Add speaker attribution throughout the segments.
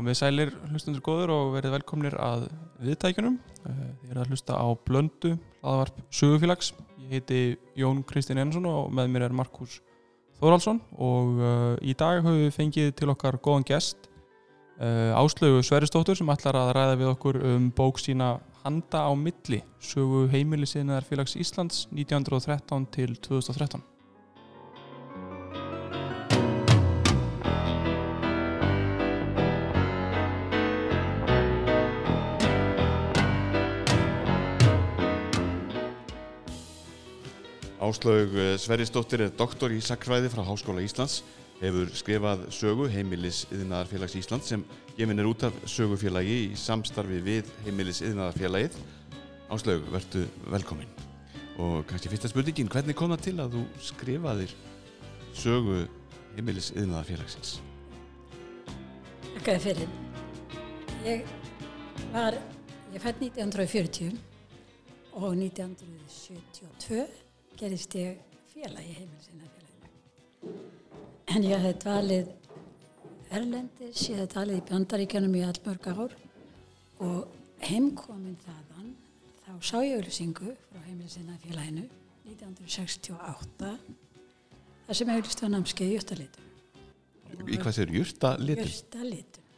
Speaker 1: Komið sælir hlustundur góður og verið velkomnir að viðtækjunum. Eh, Þið erum að hlusta á Blöndu, hlaðavarp Sugufélags. Ég heiti Jón Kristinn Einarsson og með mér er Markus Þóraldsson og uh, í dag höfum við fengið til okkar góðan gest uh, Áslögu Sveristóttur sem ætlar að ræða við okkur um bók sína Handa á milli, sögu heimilisinnar félags Íslands 1913 til 2013.
Speaker 2: Áslaug Sverrisdóttir er doktor í sakfræði frá Háskóla Íslands, hefur skrifað sögu heimilis yðnaðarfélags Íslands sem gefin er út af sögufélagi í samstarfi við heimilis yðnaðarfélagið. Áslaug, verðu velkomin. Og kannski fyrsta spurningin, hvernig kom það til að þú skrifaðir sögu heimilis yðnaðarfélagsins?
Speaker 3: Þakkaði fyrir. Ég var, ég fætt 1940 og 1972 gerist ég félagi heimilsinna félaginu. En ég hef dvalið Erlendis, ég hef dvalið í Bjandaríkjanum í allmörg ár og heimkomin þaðan þá sá ég auðlýsingu frá heimilsinna félaginu 1968 þar sem auðlýst var námskeið Júttalitum.
Speaker 2: Í hvað þeir júrta litur?
Speaker 3: Júttalitum.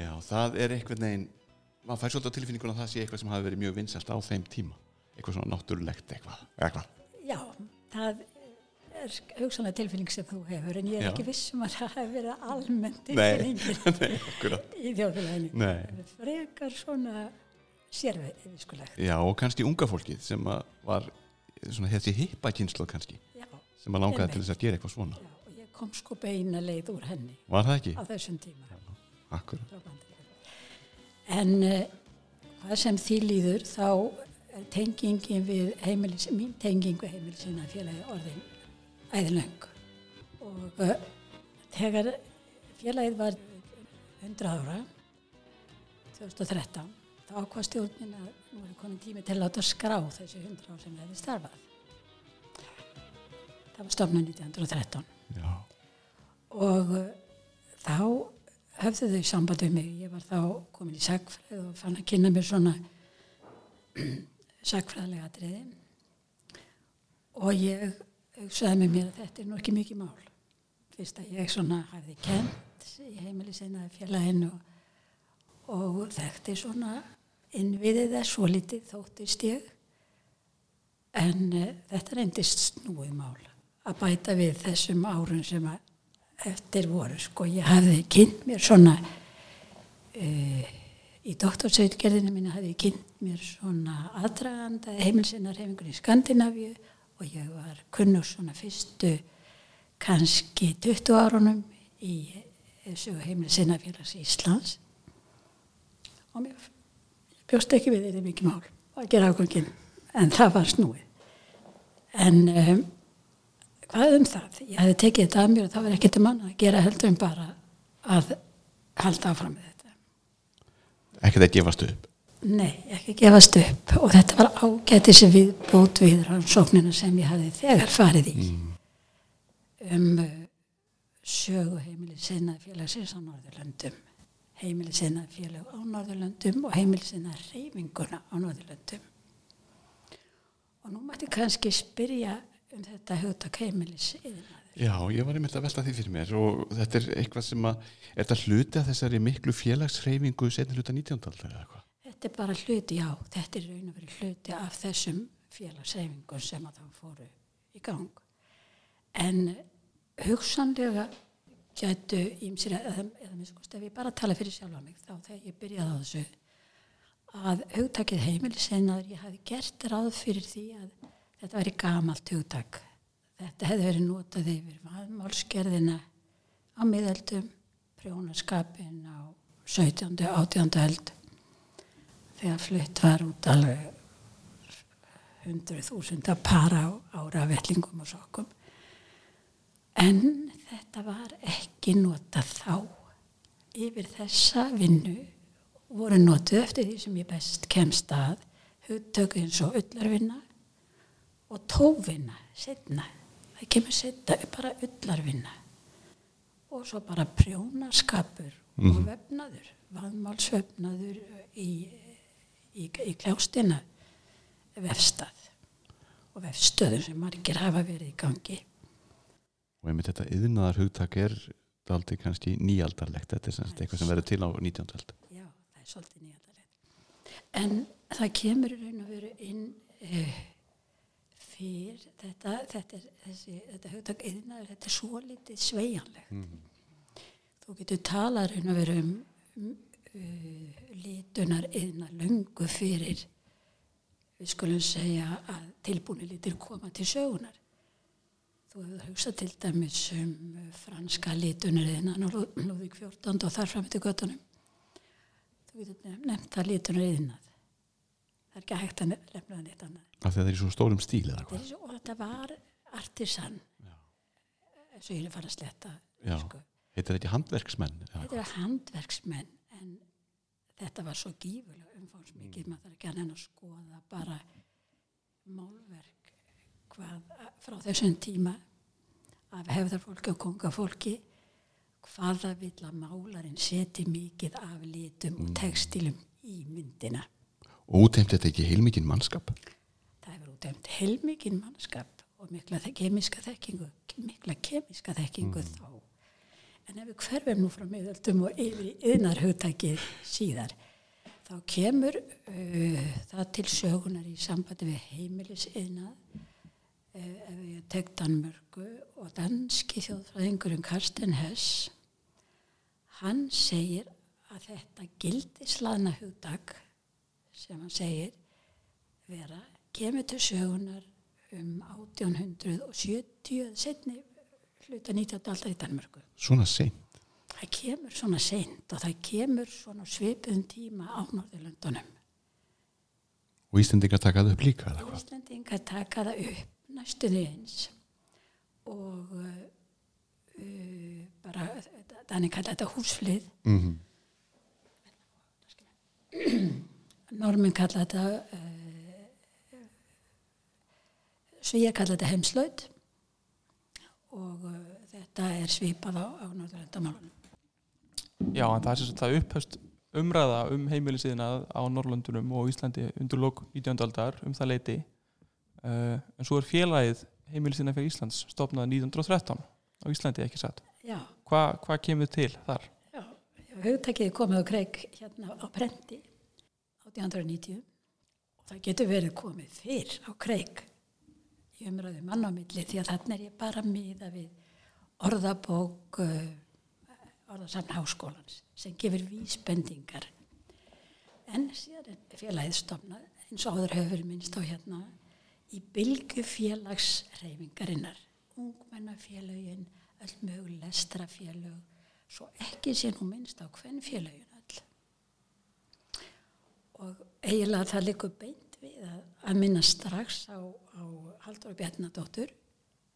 Speaker 2: Já, það er einhvern veginn, maður fær svolítið á tilfinninguna að það sé eitthvað sem hafi verið mjög vinsalt á þeim tíma. Eitthvað svona náttúrulegt eitthvað. eitthvað.
Speaker 3: Já, það er hugsanlega tilfinning sem þú hefur en ég er
Speaker 2: Já.
Speaker 3: ekki viss um að það hefur verið almennt
Speaker 2: akkurat.
Speaker 3: í þjóðfélaginu. Frekar svona sérveðiskulegt.
Speaker 2: Já, og kannski unga fólkið sem var svona þessi hippa kynslu kannski,
Speaker 3: Já,
Speaker 2: sem að langaði til þess að gera eitthvað svona.
Speaker 3: já, og ég kom sko beina leið úr henni
Speaker 2: Var það ekki?
Speaker 3: á þessum tíma
Speaker 2: Akkurat.
Speaker 3: frá Bandaríkjunum. En uh, hvað sem því líður þá tengingin við heimilis, mín tenging við heimilisina félagi orðin æðilöng og uh, þegar félagið var 100 ára 2013 þá ákvað stjórnin að nú er komin tími til að láta skrá þessi 100 ár sem hefði starfað. Það var stofnun 1913
Speaker 2: Já.
Speaker 3: og uh, þá höfðu þau samband við mig. Ég var þá komin í sagfræð og fann að kynna mér svona sagfræðlega atriði. Og ég hugsaði með mér að þetta er nú ekki mikið mál. Fyrst að ég svona hafði kent í heimili sinnaði félaginu og, og þekkti svona innviðið þess svo litið þóttist ég. En uh, þetta reyndist snúið mál að bæta við þessum árun sem að eftir voru sko. Ég hafði kynnt mér svona uh, í doktorsauðgerðinu mínu hafði ég kynnt mér svona aðdraganda heimilsinnar hefingur í Skandinavíu og ég var kunnur svona fyrstu kannski 20 árunum í heimilsinnarfélags Íslands og mér bjóst ekki við þetta mikið mál að gera ákvöngin en það var snúið en um, hvað um það? Ég hefði tekið þetta að mér og það var ekkert um annað að gera heldur en bara að halda áfram með þetta.
Speaker 2: Ekkert að gefast upp.
Speaker 3: Nei, ekki gefast upp og þetta var ágæti sem við bót við rannsóknina sem ég hafði þegar farið í um uh, sögu heimili sinna félagsins á Norðurlöndum heimili sinna félag á Norðurlöndum og heimili sinna reyfinguna á Norðurlöndum og nú mætti kannski spyrja um þetta hugtak heimilis yðnaður.
Speaker 2: Já, ég var einmitt að velta því fyrir mér og þetta er eitthvað sem að, er þetta hluti af þessari miklu félagsreyfingu setni hluta 19. aldar eða eitthvað?
Speaker 3: Þetta er bara hluti, já, þetta er raun og verið hluti af þessum félagsreifingum sem að það fóru í gang. En hugsanlega gætu ímsir, eða, eða minnst ef ég bara tala fyrir sjálfa mig, þá þegar ég byrjaði á þessu, að hugtakið heimilisinnaður, ég hafi gert ráð fyrir því að þetta væri gamalt hugtak. Þetta hefði verið notað yfir vaðmálskerðina á miðöldum, prjónaskapin á 17. og 18. öld þegar flutt var út alveg hundruð þúsunda para á ára vellingum og sokkum. En þetta var ekki notað þá. Yfir þessa vinnu voru notuð eftir því sem ég best kemst að hugtök eins og ullarvinna og tóvinna setna. Það kemur setna bara ullarvinna og svo bara prjónaskapur og vefnaður vaðmálsvefnaður í, í, í klástina vefstað og vefstöðum sem margir hafa verið í gangi.
Speaker 2: og einmitt þetta yðnaðar hugtak er daldi kannski nýaldarlegt þetta er sem sagt eitthvað sem verður til á 19. öld
Speaker 3: Já, það er svolítið nýjadalegt. En það kemur raun og veru inn uh, fyrr þetta, þetta, er, þessi, þetta hugtak yðnaður, þetta er svo litið sveianlegt. Þú getur talað raun og veru um, um uh, litunar yðna löngu fyrir við skulum segja að tilbúinu litur koma til sögunar. Þú hefur hugsað til dæmis um uh, franska litunariðina Lúðvík 14 og þar fram til göttunum. Þú getur nef- nefnt það litunariðinað. Það er ekki hægt að nefna það neitt annað.
Speaker 2: af því að það er í svo stórum stíl eða hvað
Speaker 3: svo, og þetta var artisan, eins og ég að fara að sletta. Sko.
Speaker 2: heitir þetta ekki handverksmenn
Speaker 3: Þetta er handverksmenn, en þetta var svo gífulega umfáðsmikið, maður þarf ekki að nenn að skoða bara málverk hvað frá þessum tíma af hefðarfólki og kongafólki hvaða vill að málarinn seti mikið af litum og textilum í myndina.
Speaker 2: Og úteimt þetta ekki heilmikinn mannskap
Speaker 3: Það hefur útæmt heilmikinn mannskap og mikla kemíska þekkingu, mikla kemíska þekkingu þá. En ef við hverfum nú frá miðöldum og yfir í yðnarhugtækið síðar, þá kemur uh, það til sögunar í sambandi við heimilisiðnað, uh, ef ég tek Danmörku og danski þjóðfræðingurinn Karsten Hess, hann segir að þetta gildislaðna hugtak sem hann segir vera kemur til sögunar um 1870 eða setni hluta 19. aldar í Danmörku.
Speaker 2: svona seint
Speaker 3: Það kemur svona seint og það kemur svona svipuðum tíma á Norðurlöndunum.
Speaker 2: og Íslendingar takaði upp líka eða hvað
Speaker 3: Íslandingar taka það upp næstuði eins og uh, uh, bara, þannig kalla þetta húsflið.
Speaker 2: mm
Speaker 3: Normin kalla þetta uh, Svíjar kalla þetta heimslaut og uh, þetta er svipað á, á Norðurlandamálunum.
Speaker 1: Já, en það er sagt það upphöst umræða um heimilisíðinað á Norrlöndunum og Íslandi undir lók 19. aldar um það leiti uh, en svo er félagið heimilisíðinað fyrir Íslands stopnað 1913 á Íslandi ekki satt.
Speaker 3: Já,
Speaker 1: Hva, hvað kemur til þar?
Speaker 3: já, hugtakið er komið á kreik hérna á prenti 1890 og það getur verið komið fyrr á kreik í umræðu mann á milli því að þarna er ég bara miða við orðabók uh, orðasafn háskólans sem gefur vísbendingar. En síðan félagið stofnað eins og áður hefur minnst á hérna í bylgu félagsreifingarinnar ungmennafélagin öll möguleg lestrafélag svo ekki sé nú minnst á hvern félagin og eiginlega það likur beint við að, minna strax á, á Halldóra Bjarnadóttur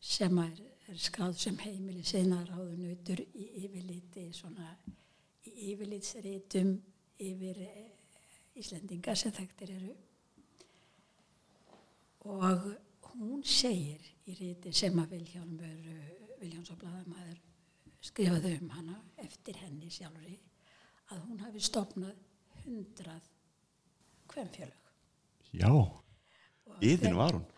Speaker 3: sem er, er skráð sem heimili sinnaráðunautur í yfirliti svona í yfirlitsritum yfir eh, Íslendinga sem þekktir eru. Og hún segir í riti sem að Vilhjálmur Vilhjáns og Bladamæður skrifaði um hana eftir henni sjálfri að hún hafi stopnað hundrað hvemfjölug.
Speaker 2: já, yðin var hún.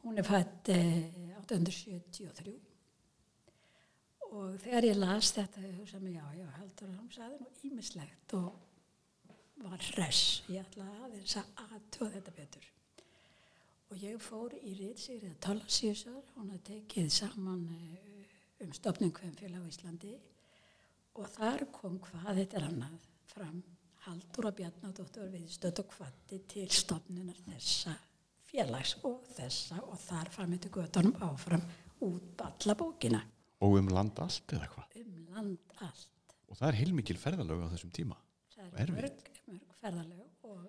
Speaker 3: Hún er fætt eh, 1873 og þegar ég las þetta hugsaði mig, já, já, heldur hún sagði nú ímislegt og var hress. Ég ætlaði aðeins að aðtóða þetta betur. Og ég fór í Ríðsigrið Tólasíusar, hún hafði tekið saman eh, um stopnum hvemfélag á Íslandi. Og þar kom hvað þetta er annað fram Halldóra Bjarnadóttur við stödd og kvatti til stopnunar þessa félags og þessa og þar fram eftir göttunum áfram út alla bókina.
Speaker 2: Og um land allt eða hvað?
Speaker 3: Um land allt.
Speaker 2: og það er heilmikil ferðalög á þessum tíma.
Speaker 3: Það
Speaker 2: Og
Speaker 3: er mörg, mörg ferðalög og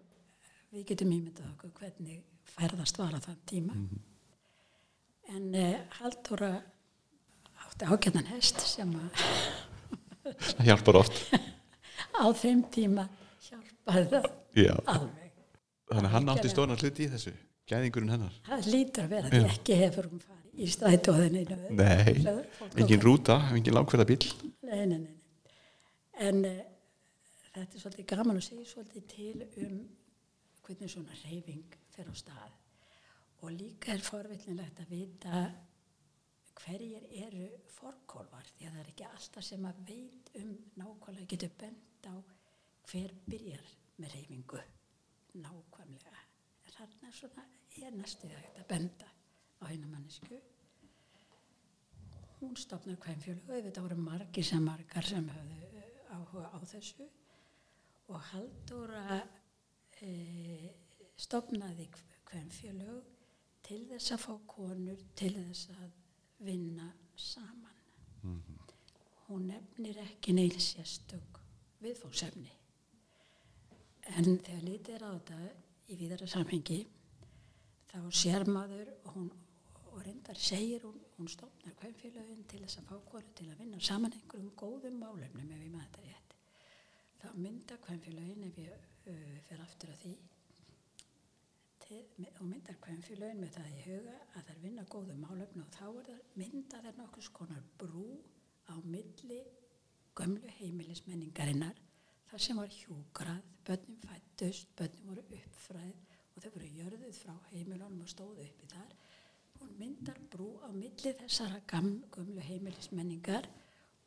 Speaker 3: við getum ímyndað okkur hvernig ferðast var á þann tíma. En uh, Halldóra átti ágætnan hest sem að
Speaker 2: það hjálpar oft.
Speaker 3: Á þeim tíma það
Speaker 2: já.
Speaker 3: alveg.
Speaker 2: þannig að hann átti stóran hluti í þessu gæðingurinn hennar
Speaker 3: Það lítur að vera því ekki hefur hún farið í strætóðinni.
Speaker 2: nei, engin rúta, engin langferða bíl
Speaker 3: Nei, nei, nei. nei. En uh, þetta er svolítið gaman að segja svolítið til um hvernig svona reyfing fer á stað og líka er forvillnilegt að vita hverjir eru forkólvar því að það er ekki alltaf sem að veit um nákvæmlega getur bent á hver byrjar með reyfingu nákvæmlega. En svona er næstuðið hægt að benda á eina mannesku hún stopnar kvænfjölu og þetta voru margir sem margar sem höfðu eh, áhuga á þessu. Og Halldóra e, stopnaði kvænfjölu til þess að fá konur til þess að vinna saman. Hún nefnir ekki neil sérstök viðfóksefni en þegar lítið er á þetta í víðara samhengi þá sér maður og hún og reyndar segir hún, hún stopnar kvænfélagin til þess að fá konu til að vinna saman einhverjum góðum málefnum ef ég maður þetta rétt. Þá mynda kvænfélagin ef ég uh, fer aftur að því og myndar kvænfélagin með það í huga að er vinna góðum málefnum og þá það mynda það nokkus konar brú á milli gömlu heimilismenningarinnar þar sem var hjúgrað, börnum fættust, börnum voru uppfræð og þau voru jörðuð frá heimilunum og stóðu uppi þar hún myndar brú á milli þessara gömlu heimilismenningar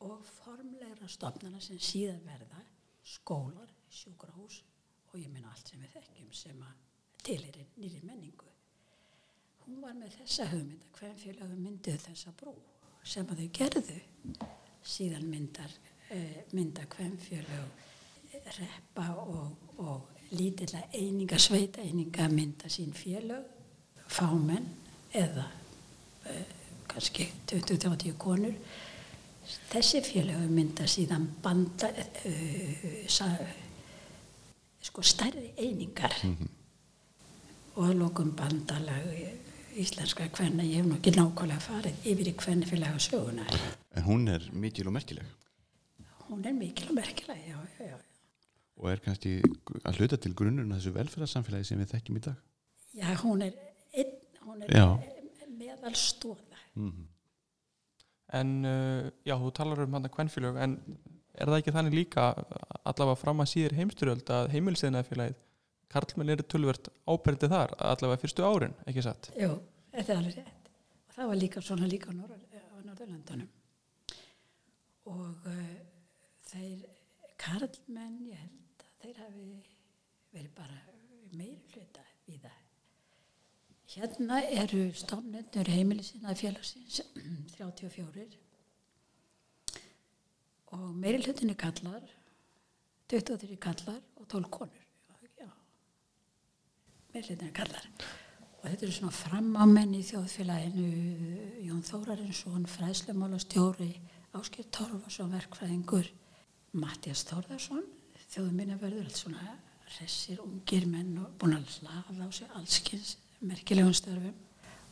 Speaker 3: og formlegra stofnana sem síðan verða skólar, sjúkrahús og ég minna allt sem við þekkjum sem að til er nýri menningu. Hún var með þessa hugmynda, hvern félagum mynduð þessa brú sem að þau gerðu síðan myndar, eh, mynda hvern félag reppa og, og lítilla eininga, sveita eininga mynda sín félag, fámenn eða uh, kannski 20-30 konur. Þessi félögu mynda síðan banda uh, sa, sko stærri einingar. Mm -hmm. og að lókum bandalag íslenska hvenna, ég hef nú ekki nákvæmlega farið yfir í hvenna félaga söguna
Speaker 2: En hún er mikil og merkileg.
Speaker 3: Hún er mikil og merkileg, já, já, já
Speaker 2: Og er kannski að hluta til grunnurinn að þessu velferðarsamfélagi sem við þekkjum í dag.
Speaker 3: Já, hún er einn hún er meðal stóða
Speaker 2: mm -hmm.
Speaker 1: En uh, já, þú talar um hann að kvennfélög en er það ekki þannig líka allavega fram að síður heimsturöld að heimilsiðnaðfélagið Karlmenn eru tölvert áberðið þar allavega fyrstu árin, ekki satt?
Speaker 3: Jú, þetta er alveg rétt. Og það var líka svona líka á, á Norðurlandunum og uh, þeir Karlmenn, ég held þeir hafi verið bara meiri hluta í það. Hérna eru stofnendur heimilisina félagsins 34 og meiri hlutin er kallar 23 kallar og 12 konur. Já. meiri hlutin er kallar og þetta eru svona framámenn í þjóðfélaginu Jón Þórarinsson fræðslumálastjóri Áskir Torfarsson verkfræðingur Mattias Þórðarsson þjóðminnaverður allt svona resir ungir menn og búin að hlaða á sig allskins merkilegum störfum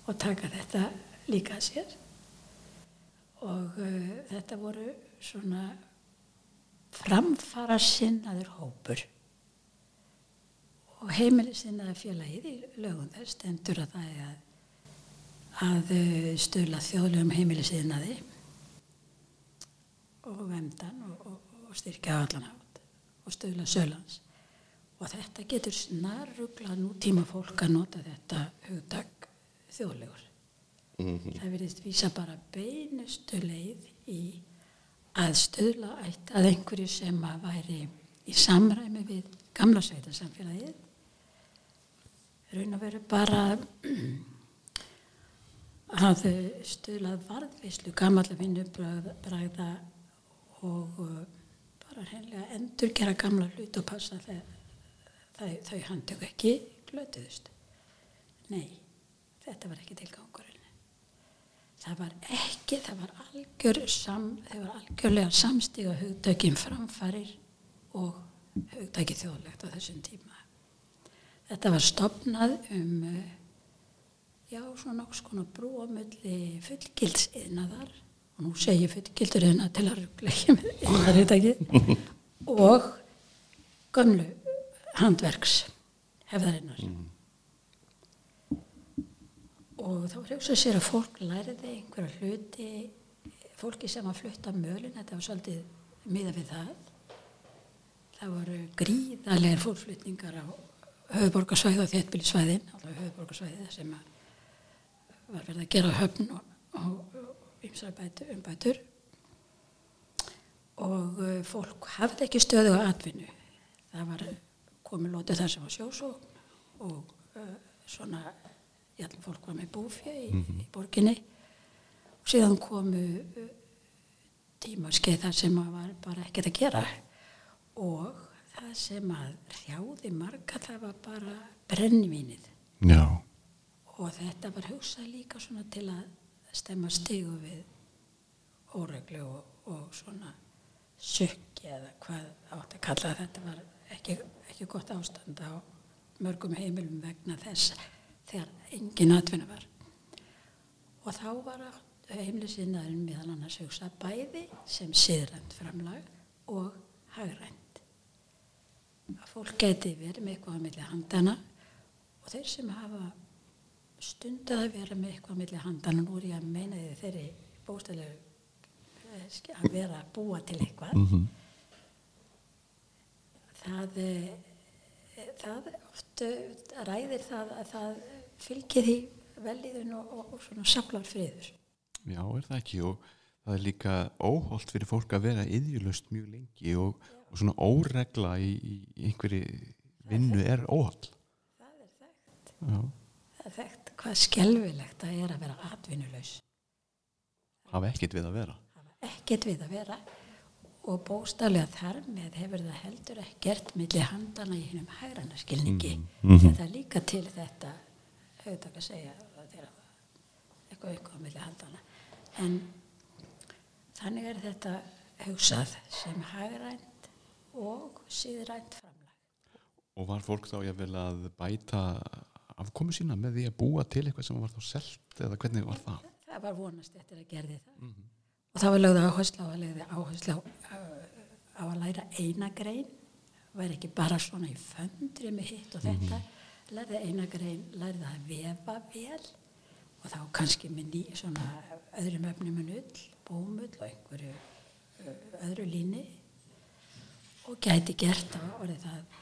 Speaker 3: og taka þetta líka að sér. Og uh, þetta voru svona framfara sinnaður hópur. Og heimili sinnaður félagið í lögum þess stendur að það er að, að uh, stöla þjóðlegum heimili sinnaði og vemdan og, og, og styrkja allan átt og stöla sölans og þetta getur snarrugla nútíma fólk að nota þetta hugdag þjóðlegur. Mm -hmm. Það verðist vísa bara beinustu leið í að stöðla eitt að einhverju sem að væri í samræmi við gamla sveitarsamfélagið. Raun að veru bara að stöðla varðvislu gamalla vinnubræða og bara hreinlega endur gera gamla hlut og passa þegar þau, þau handtöku ekki glötuðust. Nei, þetta var ekki tilgangurinn. Það var ekki, það var, algjör sam, það var algjörlega samstíga hugdökin framfarir og hugdöki þjóðlegt á þessum tíma. Þetta var stopnað um, já, svona nokks konar brú á og nú segir fullgildur hérna til að ruggla ekki með hugdöki og gömlu handverks hefðarinnar mm. og þá hrjóksa sér að fólk læriði einhverja hluti fólki sem að flutta mölun þetta var svolítið miða við það það voru gríðarlegar fólkflutningar á höfuborgarsvæði og þéttbílisvæðin, höfuborgarsvæði sem var verið að gera höfn og, og, og ymsar bætur, umbætur og uh, fólk hafði ekki stöðu á atvinnu. Það var komið lótið þar sem var sjósókn og uh, svona, ég ætlum fólk var með búfja í, í borginni. Og síðan komu uh, tímaskeið þar sem að var bara ekkert að gera. Og það sem að hrjáði marga það var bara brennivínið.
Speaker 2: Já,
Speaker 3: og þetta var hugsað líka svona til að stemma stigu við óreglu og, og svona sökki eða hvað átt að kalla þetta var ekki, ekki gott ástand á mörgum heimilum vegna þess þegar engin atvinna var. Og þá var heimlisinnaðurinn meðal annars hugsað bæði sem siðrænt framlag og hagrænt. Að fólk geti verið með eitthvað á milli handana og þeir sem hafa stundið að vera með eitthvað á milli handana nú er ég að meina því þeirri bóstælegu að vera að búa til eitthvað.
Speaker 2: Mhm.
Speaker 3: það eh, það oft eh, ræðir það að það fylgir því velíðun og, og, og svona saklar friður.
Speaker 2: Já, er það ekki? Og það er líka óholt fyrir fólk að vera yðjulust mjög lengi og, og svona óregla í, í einhverju vinnu er óholt
Speaker 3: það er þekkt.
Speaker 2: Já,
Speaker 3: það er þekkt hvað skelfilegt það er að vera atvinnulaus.
Speaker 2: Hafa ekkert við að vera.
Speaker 3: Hafa ekkert við að vera. Og bóstalega þar með hefur það heldur ekkert milli handana í hennum hægrana skilningi. Því að það er líka til þetta að segja að er eitthvað eitthvað á milli handana en þannig er þetta hugsað sem hægrænt og síðrænt framlag.
Speaker 2: Og var fólk þá jáfnvel að bæta afkomu sína með því að búa til eitthvað sem var þá selt eða hvernig var það?
Speaker 3: það var vonast eftir að gerði það. Og það var lögða áherslu á að áherslu á, á, á að læra eina grein. Væri ekki bara svona í föndri með hitt og þetta. Lærði eina grein, lærði að vefa vel. Og þá kannski með ný svona öðrum öfnum en ull, bómull og einhverju öðru líni. Og gæti gert á orðið það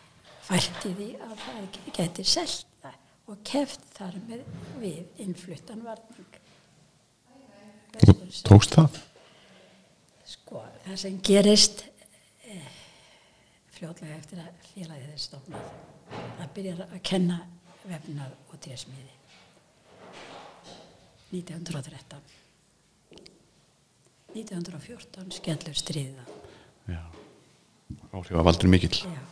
Speaker 3: fætti því að það gæti selt og keft þar með við innfluttan varning
Speaker 2: Tókst það?
Speaker 3: Sko, það sem gerist eh, fljótlega eftir að félagið er stofnað, það byrjar að kenna vefnað og trésmiði. 1913. 1914 skellur stríða.
Speaker 2: Já. Áhrif að valdur mikill.
Speaker 3: Já,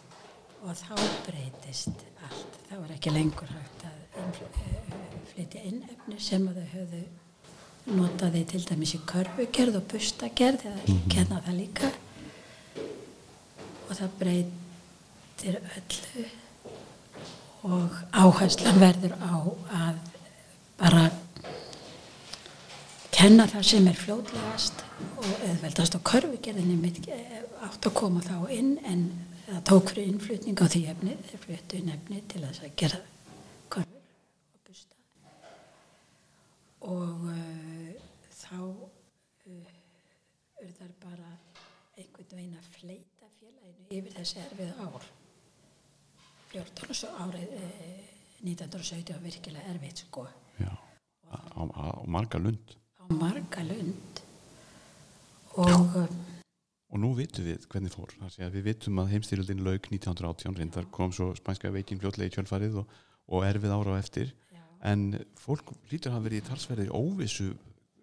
Speaker 3: og þá breytist allt. Það var ekki lengur hægt að innfl- eh, flytja inn efni sem að þau höfðu notaði til dæmis í körfugerð og bustagerð eða kenna það líka. Og það breytir öllu og áherslan verður á að bara kenna það sem er fljótlegast og eðveldast á körfugerðinni eh, átt að koma þá inn en það tók fyrir innflutning á því efni þeir fluttu inn efni til þess að gera körfur og busta og uh, þá uh, er það bara einhvern veginn að fleita félaginu yfir þessi erfið ár 14 og svo árið uh, 1917 var virkilega erfið sko
Speaker 2: Já. Á, á, á marga lund.
Speaker 3: á marga lund og uh,
Speaker 2: Og nú vitum við hvernig fór. Það við vitum að heimstyrjöldin lauk 1918 reyndar kom svo spænska veikin fljótlega í kjölfarið og, og erfið ára á eftir.
Speaker 3: já,
Speaker 2: En fólk lítur að verið í talsverðir óvissu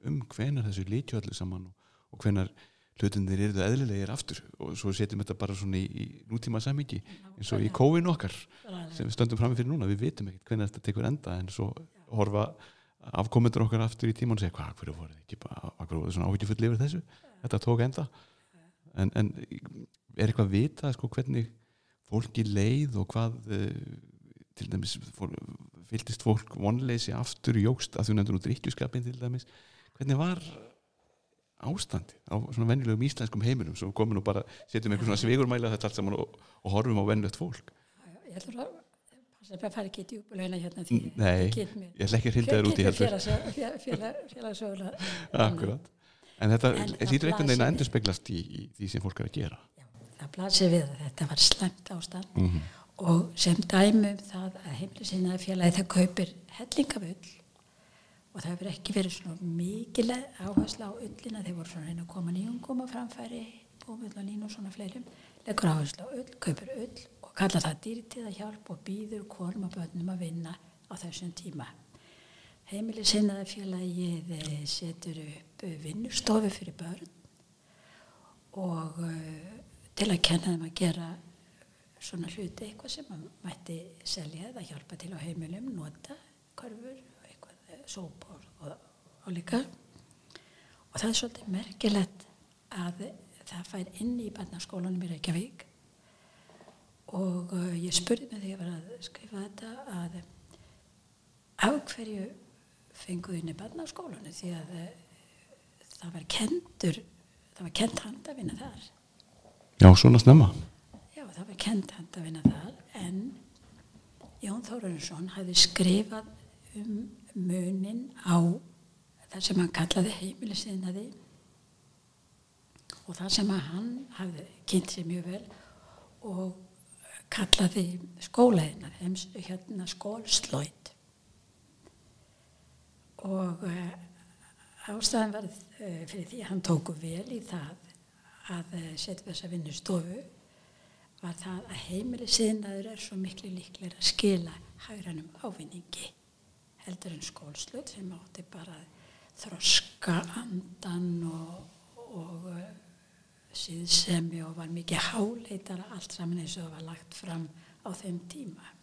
Speaker 2: um hvenar þessu lítju allir saman og, og hvenar hlutinir eru eðlilegir aftur. Og svo setjum þetta bara svona í, í nútíma samíki eins og í kóin okkar sem við stöndum fram fyrir núna, við vitum ekkert hvenar þetta tekur enda en svo horfa afkomendur okkar aftur í tíma og segja hvað, hverju voru þið svona áhyggjufull yfir þessu? Þetta tók enda en, en er eitthvað vitað sko hvernig fólki leið og hvað uh, til dæmis fór, fylltist fólk vonleysi aftur jógst að þú nefndur nú drikkjuskapin til dæmis hvernig var ástandi á svona venjulegum íslenskum heiminum? Svo komum nú bara, setjum einhver svona svigurmæla þetta allt saman og, og horfum á venjulegt fólk.
Speaker 3: Ég heldur að passa að fara ekki í djúbulegna hérna því
Speaker 2: Nei,
Speaker 3: ég
Speaker 2: ætla ekki að hrinda þér út í heldur.
Speaker 3: félagsögulega
Speaker 2: Akkurat En þetta hlýtur einhvern veginn að endur speglast í, í því sem fólk er að gera.
Speaker 3: Já, það blasir við að þetta var slemt ástand. Og sem dæmi um það að heimlisinnaði félagi það kaupir hellingafull og það hefur ekki verið svona mikil áherslu á ullina. Þeir voru svona reyna að koma nýjungum á framfæri búmull og línu og svona fleirum. Leggur áherslu á ull, kaupir ull og kalla það dýrtíða hjálp og býður konum og börnum að vinna á þessum tíma. Heimilisinnaði félagið eh, setur upp eh, vinnustofu fyrir börn og uh, til að kenna þeim að gera svona hluti eitthvað sem maður mætti selja eða hjálpa til á heimilum, nota korfur, eitthvað, eh, sópor og, og líka. Og það er svolítið merkilegt að það fær inn í barnaskólanum í Reykjavík. Og uh, ég spurði mig þegar ég var að skrifa þetta að af hverju fenguðu inn í barnaskólanum? Því að uh, það var kentur það var kent handavinna þar.
Speaker 2: Já, svona snemma.
Speaker 3: Já, það var kent handavinna þar en Jón Þórarinsson hafði skrifað um munin á það sem hann kallaði heimilisiðnaði og það sem hann hafði kynnt sér mjög vel og kallaði skólaðina, hérna skólslóit og uh, ástæðan var uh, fyrir því að hann tóku vel í það að uh, setja þessa vinnustofu var það að heimili síðnaður er svo miklu líklega að skila hægranum ávinningi heldur en skólslut sem átti bara þroska andan og, og uh, síðsemi og var mikið háleitara allt saman eins og var lagt fram á þeim tíma.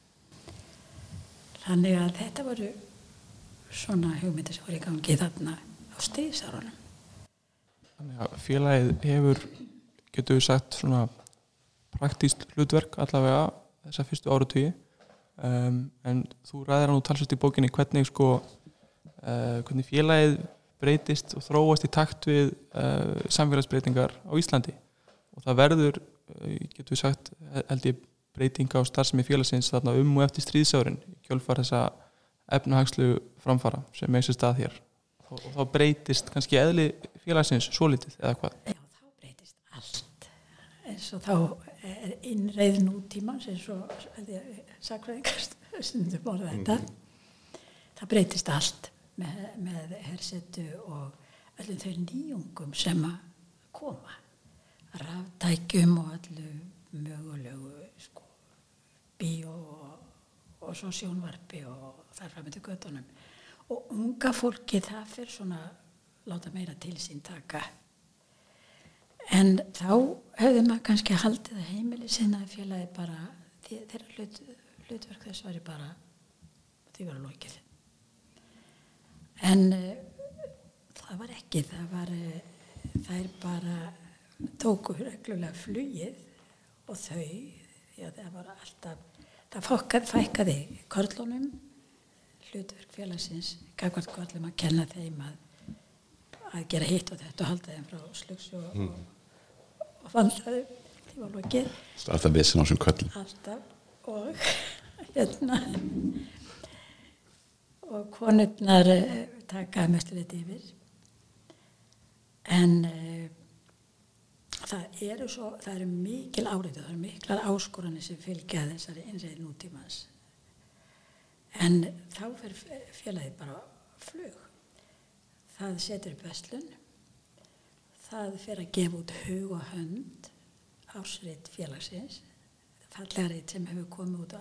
Speaker 3: Þannig að þetta voru svona hugmyndir sem voru í gangi þarna á stíðsárunum.
Speaker 1: Þannig að félagið hefur, getur við sagt, svona praktíst hlutverk allavega þessa fyrstu áratögi um, en þú ræðir hann og talsast í bókinni hvernig sko uh, hvernig félagið breytist og þróast í takt við uh, samfélagsbreytingar á Íslandi. Og það verður, uh, getur við sagt held ég breytinga á starfsemi félagsins þarna um og eftir stríðsárin kjölfar þessa efnahagslu framfara sem sér stað hér og, og þá breytist kannski eðli félagsins svo litið eða hvað?
Speaker 3: Já, þá breytist allt. Eins og þá er innreið nútímans eins og sakræðingast stundum orða þetta það breytist allt með, með hersetu og öllum þau nýjungum sem að koma. Ráftækjum og öllu mögulegu sko, bíó og, og svo sjónvarpi og þar fram með göttunum og unga fólki það fyrir svona láta meira til sín taka. En þá hefði maður kannski haldið að heimili sinna félagi bara þeirra hlut, hlutverk þess væri bara því var að lokið. En uh, það var ekki það var uh, er bara tóku reglulega flugið og þau að það var alltaf það fókkað, fækkaði körlunum hlutverk félagsins gagvart körlum að kenna þeim að að gera hitt og þetta og halda þeim frá slugs og, mm. og, og vandaðu því var lokið
Speaker 2: Alltaf vissin á sem köllum
Speaker 3: alltaf. Og hérna og konurnar uh, taka mestu þetta yfir. En uh, það eru svo það eru mikil áriðu, það eru miklar áskoranir sem fylgja þessari einræði nútímans en þá fer félagið bara flug. Það setur upp vestlun það fer að gefa út hug og hönd ásreit félagsins. Fallega reit sem hefur komið út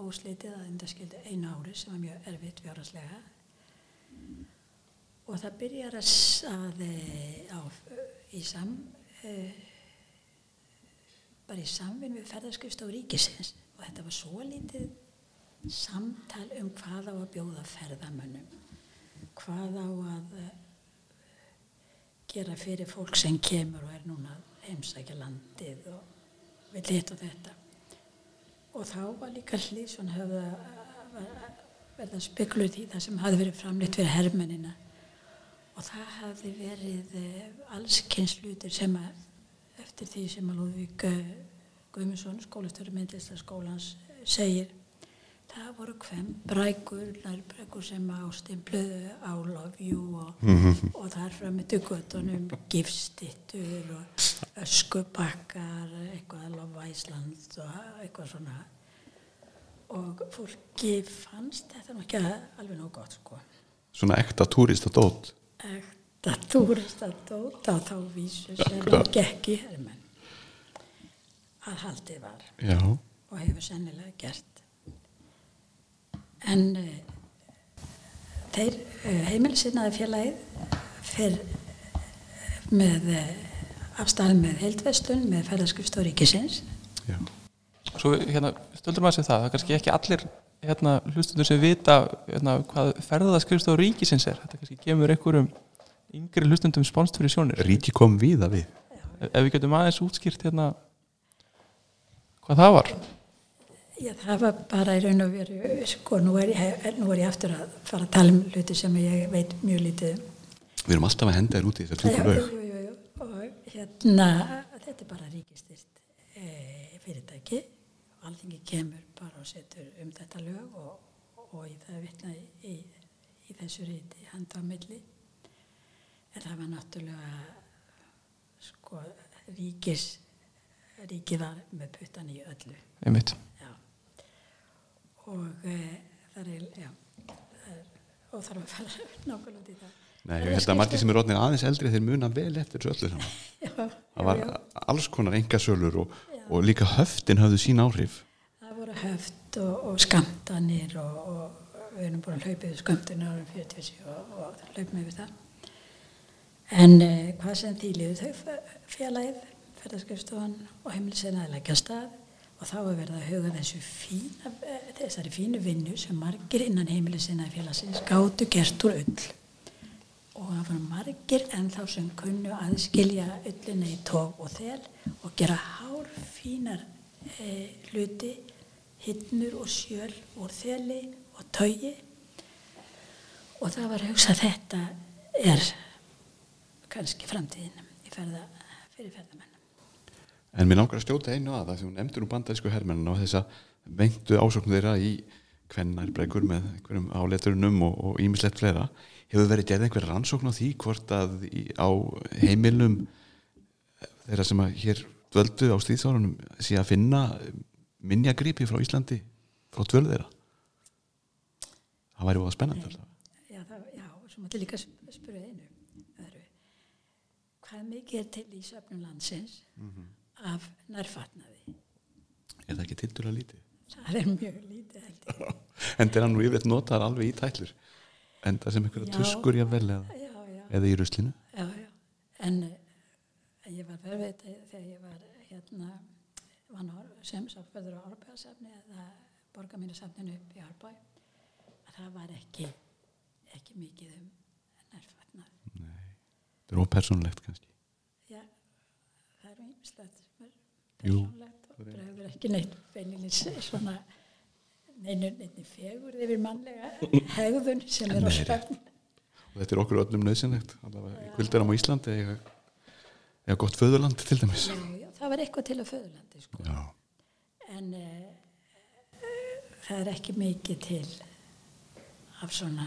Speaker 3: óslitið að undarskildu einu ári sem var mjög erfitt fjárhagslega. Og það byrjar að, að á, í sam bara í samvinn við ferðarskrift á ríkisins. Og þetta var svo lítið samtal um hvað á að bjóða ferðamönnum. Hvað á að gera fyrir fólk sem kemur og er núna heimsækja landið og vil leta þetta. Og þá var líka hlýð svona höfða verða spekluð í það sem hafi verið framleitt fyrir hermennina. Og það hafi verið allskynnslutir sem að eftir því sem að Lúðvík Guðmundsson, skólastöru myndlistaskólans segir það voru hvem brækur, nærbrækur sem ástimpluðu á love you og, mm -hmm. og þar fram með duggötunum gifstittur og öskubakkar, eitthvað Love Iceland og eitthvað svona og fólki fannst þetta nú ekki alveg nóg gott sko
Speaker 2: Svona ekta túrist og dót.
Speaker 3: ekta túrist að þá vísu sem það gekk í hermenn að haldið var
Speaker 2: Já.
Speaker 3: og hefur sennilega gert en uh, þeir uh, heimilisinnaði félagið fer með uh, afstæðum með heildvestun með ferðarskrift ríkisins.
Speaker 2: Já.
Speaker 1: Svo hérna, stöldur maður sér það, það er kannski ekki allir hérna, hlustundur sem vita hérna, hvað ferðaðaskrifst á ríkisins er. Þetta kannski kemur einhverjum yngri hlustundum spánst fyrir sjónir.
Speaker 2: Ríki kom við að við.
Speaker 1: ef ef við getum aðeins útskýrt hérna hvað það var
Speaker 3: Já, það var bara í raun og veru, sko, nú er, ég, nú er ég aftur að fara að tala um hluti sem ég veit mjög lítið um.
Speaker 2: Við erum alltaf að henda þér út í þessar
Speaker 3: jú,
Speaker 2: lög.
Speaker 3: jú, jú, jú. Og hérna, þetta er bara ríkistyrt e, fyrirtæki. Alþingi kemur bara og setur um þetta lög og, og í það vitna í, í, í þessu ríti handa á milli. En það var náttúrulega, sko, ríkis, ríkið var með puttan í öllu.
Speaker 1: einmitt
Speaker 3: Já. Og e, það er, já, það er, og þarf að fara nákvæmlega út í það.
Speaker 2: Nei, ég held að margir sem er orðnir aðeins eldri þeir muna vel eftir þessu öllu saman.
Speaker 3: Já,
Speaker 2: Það var
Speaker 3: já,
Speaker 2: alls konar engasölur og, og líka höftin höfðu sín áhrif.
Speaker 3: Það voru höft og, og skamtanir og, og við erum búin að hlaupa yfir skamtinu árum 47 og, og hlaupum yfir það. En eh, hvað sem því liður þau f- félagið, ferðarskriftstofan og heimilisina að leggja af stað og þá er verið að huga þessu fína, eh, þessari fínu vinnu sem margir innan heimilisina félagsins gátu gert úr ull. Og það voru margir en þá sem kunnu aðskilja ullina í tók og þel og gera hár fínar e, hluti, hittnur og sjöl úr þeli og taugi. Og það var að hugsa að þetta er kannski framtíðin í ferða, fyrir ferðamenn.
Speaker 2: En mér langar að stjóta einu að það því hún nefndur um bandarísku hermennin og þessa vengtu ásókn þeirra í kvennarbregur með einhverjum áleturinnum og ímislegt fleira. Hefur verið gerð einhver rannsókn á því hvort að í, á heimilum þeirra sem að hér dvöldu á stýðsárunum sé að finna minjagripi frá Íslandi frá dvöld þeirra? Það væri búið að spennandi alltaf.
Speaker 3: Já, það, já, svo mátti líka sp- spyrja einu. Hvað mikið er til í söfnum landsins af nærfatnaði?
Speaker 2: Er það ekki tildur að lítið?
Speaker 3: Það er mjög lítið held ég.
Speaker 2: En þeirra nú yfirleitt notar alveg í tætlur. En það sem einhverja tuskur jável eða,
Speaker 3: Já, já,
Speaker 2: eða í ruslinu.
Speaker 3: já, já. En, eh, en ég var þetta þegar ég var hérna sem sáttfæður á Árbæðasafni eða borgarmínusafninu upp í Árbæ að það var ekki ekki mikið um nærfatnað.
Speaker 2: Það er ópersonlegt kannski.
Speaker 3: Já, það er er
Speaker 2: Jú.
Speaker 3: Persónlegt og bregður ekki neitt beinilins svona neinu neitt fegur yfir mannlega hegðun sem er á svefn.
Speaker 2: Og þetta er okkur öllum nöðsynlegt. Allavega í kvöldaram á Íslandi eða, eða gott föðurland til dæmis.
Speaker 3: Já, já, það var eitthvað til að föðurlandi sko. En uh, það er ekki mikið til af svona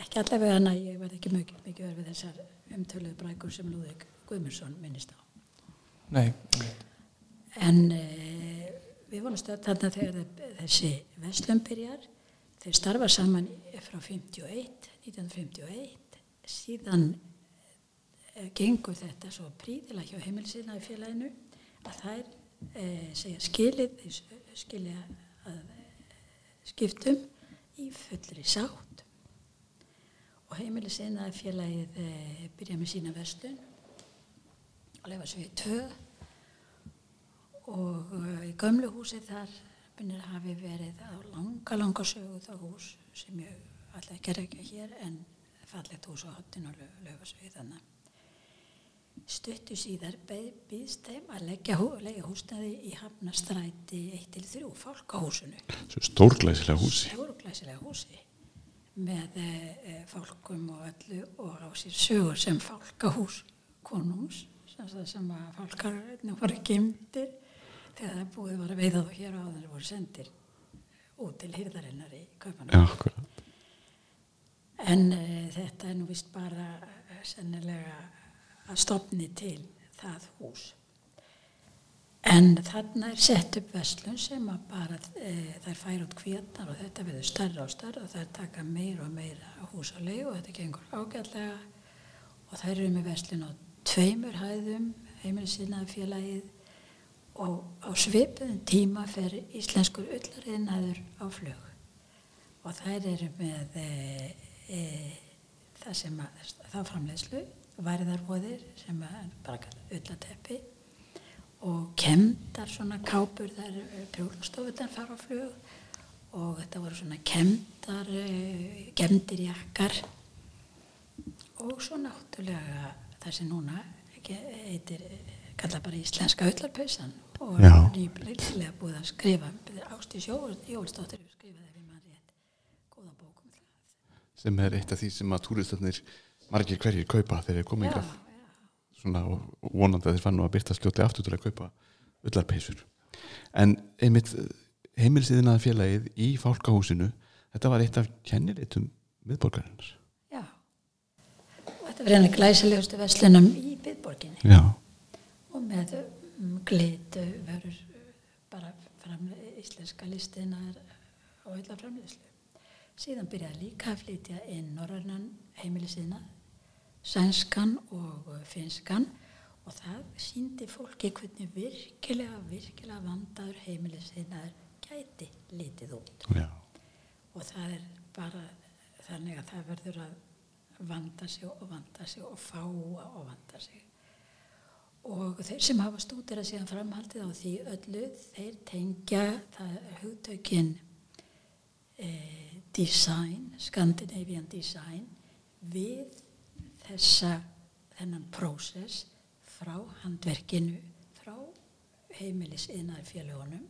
Speaker 3: ekki allavega hana, ég var ekki mikið, mikið verið við þessar umtöluðu brækur sem Lúðvík Guðmundsson minnist á.
Speaker 1: Nei,
Speaker 3: En uh, við vorum stödd þarna þegar þe- þessi vestlum byrjar. Þeir starfa saman frá 51, 1951. Síðan uh, gengur þetta svo príðilega hjá heimilsina í félaginu að þær uh, segja skilið, skilja að skiptum í fullri sátt. Og heimilisina félagið uh, byrja með sína vestlun og lefa svo í tvö og uh, í gömlu húsi þar minnir hafi verið á langa, langa sögu það hús sem ég alltaf ekki er ekki hér en fallegt hús á hottin og löfasögu þannig. Stuttu síðar býðst þeim að leggja hú, leggja húsnaði í Hafnastræti 1-3 fálkahúsinu,
Speaker 2: stórglæsilega húsi.
Speaker 3: stjóruglæsilega húsi með e, e, fálkum og öllu og á sér sögur sem fálkahús konungs sem, sem að fálkarnir voru gemdir þegar það búið var að veiða þá hér og áður voru sendir út til hýrðarinnar í Kaupanum. En e, þetta er nú vist bara e, sennilega að stopni til það hús. En þarna er sett upp verslun sem að bara e, þær færa út kvétar og þetta verður starra og starra og þær taka meira og meira húsalegu og þetta gengur ágætlega og þær eru með verslun á tveimur hæðum, heimilisinaði félagið og á svipuðum tíma fer íslenskur ullariðnaður á flög og þær eru með e, e, það sem að, það framleiðslu, væriðarvoðir sem er bara ullateppi og kemdar svona kápur þar prjólastofutan fara á flug. Og þetta voru svona kemdar kemdir jakkar. Og svo náttúrulega það sem núna heitir kalla bara íslenska öllarpausan og nýbliðilega búið að skrifa Ástís Jólsdóttir skrifaði við mann rétt góða bókum
Speaker 2: sem er eitt af því sem að túristarnir margir hverjir kaupa þegar þeir komið yngaf svona og vonandi að þeir fann nú að byrta sljóti aftur til að kaupa öllarpeisur en einmitt heimilsiðinaða félagið í fálkahúsinu þetta var eitt af kennileitum miðborgarinnar.
Speaker 3: Já. Og þetta var einnig glæsilegustu veslinum í miðborginni.
Speaker 2: Já.
Speaker 3: og með um, glitu verður bara framlega íslenska listinar og öllar framlegslu síðan byrjaði líka að flytja inn norrannan heimilisiðnað sænskan og finskan og það síndi fólki hvernig virkilega, virkilega vandaður heimilisinaður gæti litið út.
Speaker 2: Já.
Speaker 3: Og það er bara þannig að það verður að vanda sig og vanda sig og fá og vanda sig. Og þeir sem hafa stútir að síðan framhaldið á því öllu, þeir tengja það hugtökin eh, design, Scandinavian design, við þessa, þennan prósess frá handverkinu, frá heimilis innaði félagunum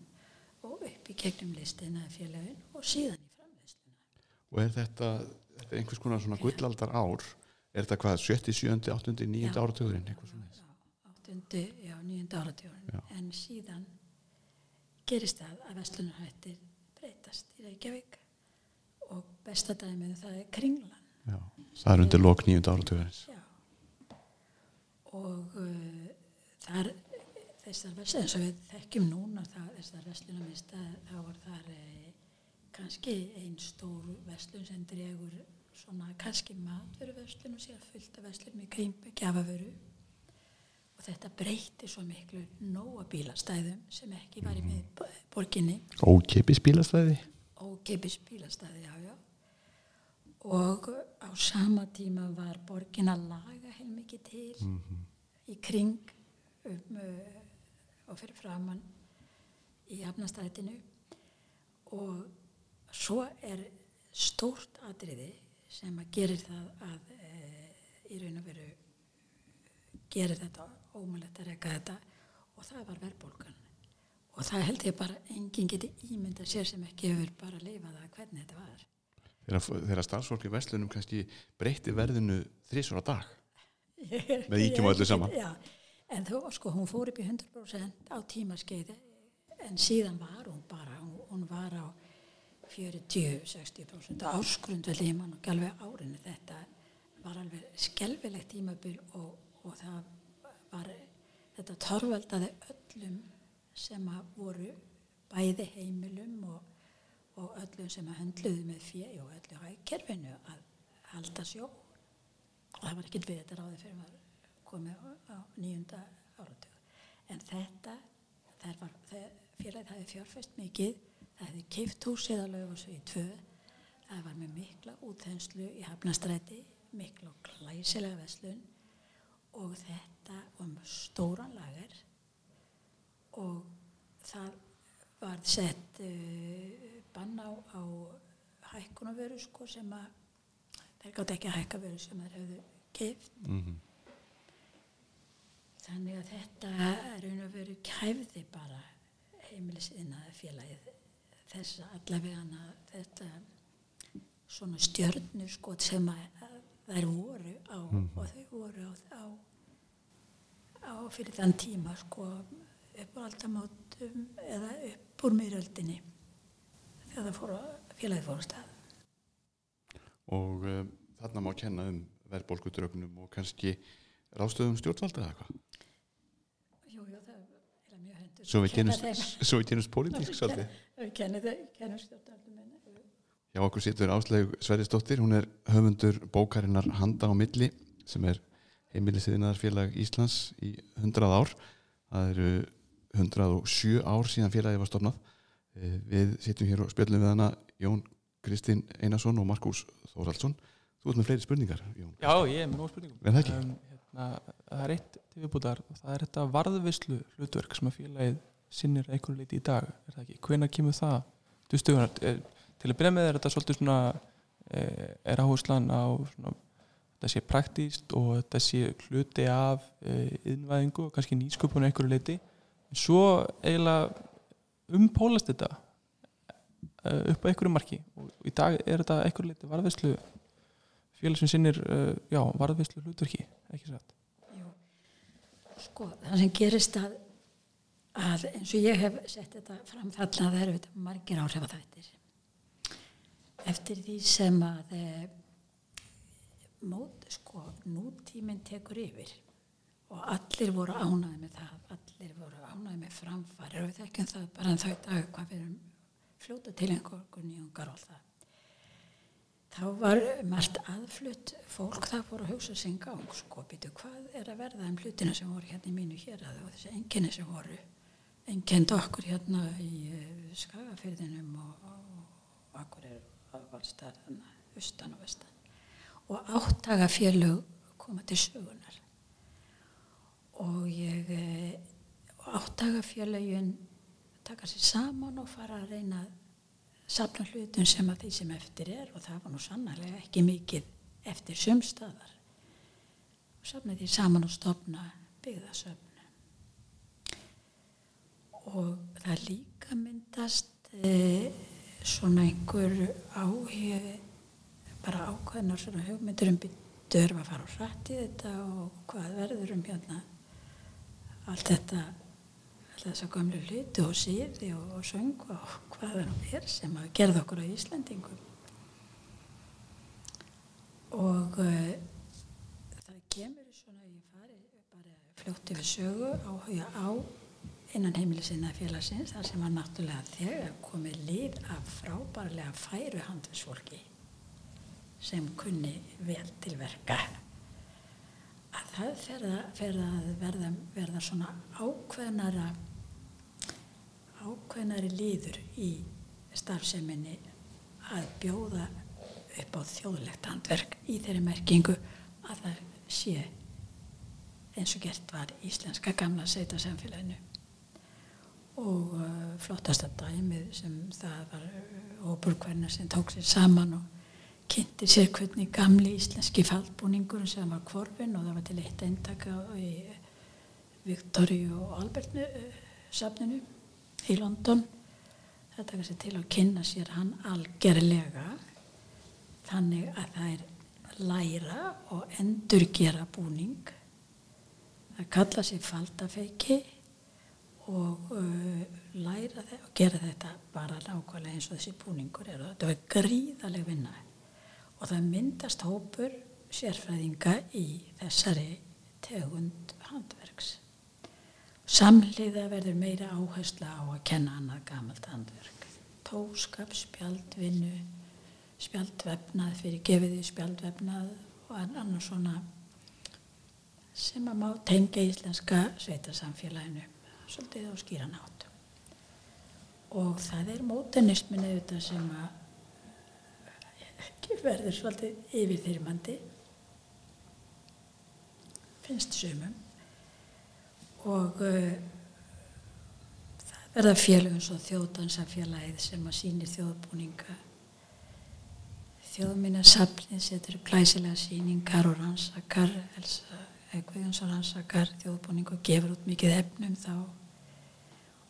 Speaker 3: og upp í gegnum list innaði félagun og síðan í framleiðsluna.
Speaker 2: Og er þetta, þetta er einhvers konar svona gullaldar ár, er þetta hvað, 70, 70, 80, 9 áratugurinn, eitthvað svona?
Speaker 3: Já, 8, já, 9 áratugurinn, en síðan gerist það að vestlunarhættir breytast í Reykjavík og bestadæmið það er kringlan.
Speaker 2: Já, það er undir lok 9 áratugurins.
Speaker 3: Já, og uh, þar þessar vestlunum, eins og við þekkjum núna það, þessar vestlunum þá var þar eh, kannski einn stór vestlun sem dregur svona kannski matveru vestlun og sér fullt af vestlunum í krimpu, gjafavöru og þetta breyti svo miklu nóa bílastæðum sem ekki var í með borginni
Speaker 2: Ókeipis bílastæði?
Speaker 3: Ókeipis bílastæði, já, já og á sama tíma var borgin að laga heilmikið til mm -hmm. í kring um, uh, og fyrir framann í hafnastætinu og svo er stórt atriði sem að gerir það að e, í raun og veru gerir þetta ómulett að reyka þetta. Og það var verðbólgan. Og það held ég bara enginn geti ímynda sér sem ekki hefur bara leifað að hvernig þetta var.
Speaker 2: Þegar starfsfólk í Vestlunum kannski breytti verðinu þrísvara dag. Með íkjum og öllu saman.
Speaker 3: Já, en þó sko hún fór upp í 100% á tímaskeiði en síðan var hún bara hún, hún var á 40-60% áskrundveldi í mann og alveg árinu. Þetta var alveg skelvilegt tímabil og, og það var þetta torveldaði öllum sem að voru bæði heimilum og, og öllum sem að höndluðu með fjö og öllu hægkerfinu að halda sjó. Og það var ekkert við þetta ráði fyrir maður komið á, nýjunda áratug. En þetta félagið það hefði fjárfæst mikið það hefði keift húsið að lögum svo í tvö. Það var með mikla útþenslu í hafnastræti mikla og glæsilega veslun og þetta var með stóran lager og það var sett uh, bann á, á hækkunavöru sko sem að þeir gátt ekki að hækka vöru sem þeir hefðu keift mm -hmm. þannig að þetta raun og veru kæfði bara heimilisiðnaði félagið þess að allavega þetta svona stjörnur sko sem að þær voru á mm -hmm. og þau voru á, á, á fyrir þann tíma sko upp á aldamótum eða upp úr myröldinni þegar það fór að félagið fór að stað
Speaker 2: og um, þarna má kenna um verðbólkudraugnum og kannski ráðstöðum stjórnvalda eða eitthvað?
Speaker 3: Jú, jú, það er mjög hendur.
Speaker 2: Svo við við kynumst pólitísk svolítið.
Speaker 3: Við kennum, minna.
Speaker 2: Hjá okkur situr Áslaug Sverrisdóttir, hún er höfundur bókarinnar Handa á milli sem er heimilisiðinarfélag Íslands í 100 ár. Það eru 107 ár síðan félagið var stofnað. Eh, Við sittum hér og spjöllum við hana Jón Kristinn Einarsson og Markus Þóraldsson. Þú ert með fleiri spurningar, Jón.
Speaker 1: Já, ég er með nóg spurningum um, hérna, Það er eitt til viðbútar það er þetta varðvislu hlutverk sem að félagið sinnir einhverju leiti í dag er það ekki? Hvenær kemur það til stugunar? Eh, Til að byrja með er þetta svolítið svona eh, er áherslan á svona, þetta sé praktíst og þetta sé hluti af innvæðingu og kannski nýsköpun einhverju leiti en svo eiginlega umpólast þetta eh, upp á einhverju marki. Og í dag er þetta einhverju leiti varðvislu félag sem sinnir uh, já, varðvislu hlutverki ekki satt?
Speaker 3: Jú, sko, það sem gerist að, að eins og ég hef sett þetta fram þarna það eru margir áhrif að þættir eftir því sem að mót, sko, nútíminn tekur yfir. Og allir voru ánæði með það allir voru ánæði með framfæri og við þekkjum það bara en þau dag hvað við erum fljóta til einhverjum nýjungar og það. Þá var margt aðflutt fólk það fór að hugsa sinn gang sko, býtu, hvað er að verða um hlutina sem voru hérna í mínu hér og þessi enginni sem voru engend okkur hérna í uh, skagafyrðinum og, og, og akkur er aðvalstar austan og vestan og áttaga félög koma til sögunar og ég eh, áttaga félögin taka sér saman og fara að reyna að safna hlutum sem að því sem eftir er og það var nú sannarlega ekki mikið eftir sumstaðar og safna því saman og stopna byggðasöfn. Og það líka myndast e, svona einhver áhug bara ákveðnar svona hugmyndur um byttur að fara á hrætt í þetta og hvað verður um hérna allt þetta alltaf þess að gömlu hluti og síði og, og söngu og hvað það nú er sem að gerða okkur á Íslandingum og uh, það kemur svona ég fari bara fljótt yfir sögu áhuga á innan heimilisina félagsins þar sem var náttúrulega þegar komið lið af frábærlega færu handelsfólki sem kunni vel til verka. Að það fer að, fer að verða, verða svona ákveðnara ákveðnari líður í starfseminni að bjóða upp á þjóðlegt handverk í þeirri merkingu að það sé eins og gert var íslenska gamla seita samfélaginu og uh, flottasta dæmið sem það var hópur hvernig sem tók sér saman og kynnti sér hvernig gamli íslenski faldbúningur sem var kvorfin og það var til eitt eintaka í Viktoríu og Albert safninu í London. Þetta kannski til að kynna sér hann algerlega þannig að það er læra og endurgera búning. Það kalla sér faldafeiki og uh, læra þetta og gera þetta bara nákvæmlega eins og þessi búningur er. Og þetta var gríðaleg vinna og það myndast hópur sérfræðinga í þessari tegund handverks. Samliða verður meira áhersla á að kenna annað gamalt handverk. Tóskap, spjaldvinnu spjaldvefnað fyrir gefiði spjaldvefnað og annars svona sem að má tengja íslenska sveitarsamfélaginu svolítið á skýran átt og það er mótenismin auðvitað sem að verður svolítið yfirþyrmandi finnst sumum. Og uh, það verða félögum svo þjóðdansafélagið sem að sýnir þjóðbúninga. Þjóðminnarsafnið setur upp glæsilega síningar og rannsakar Elsa Guðjónsson rannsakar þjóðbúning og gefur út mikið efnum þá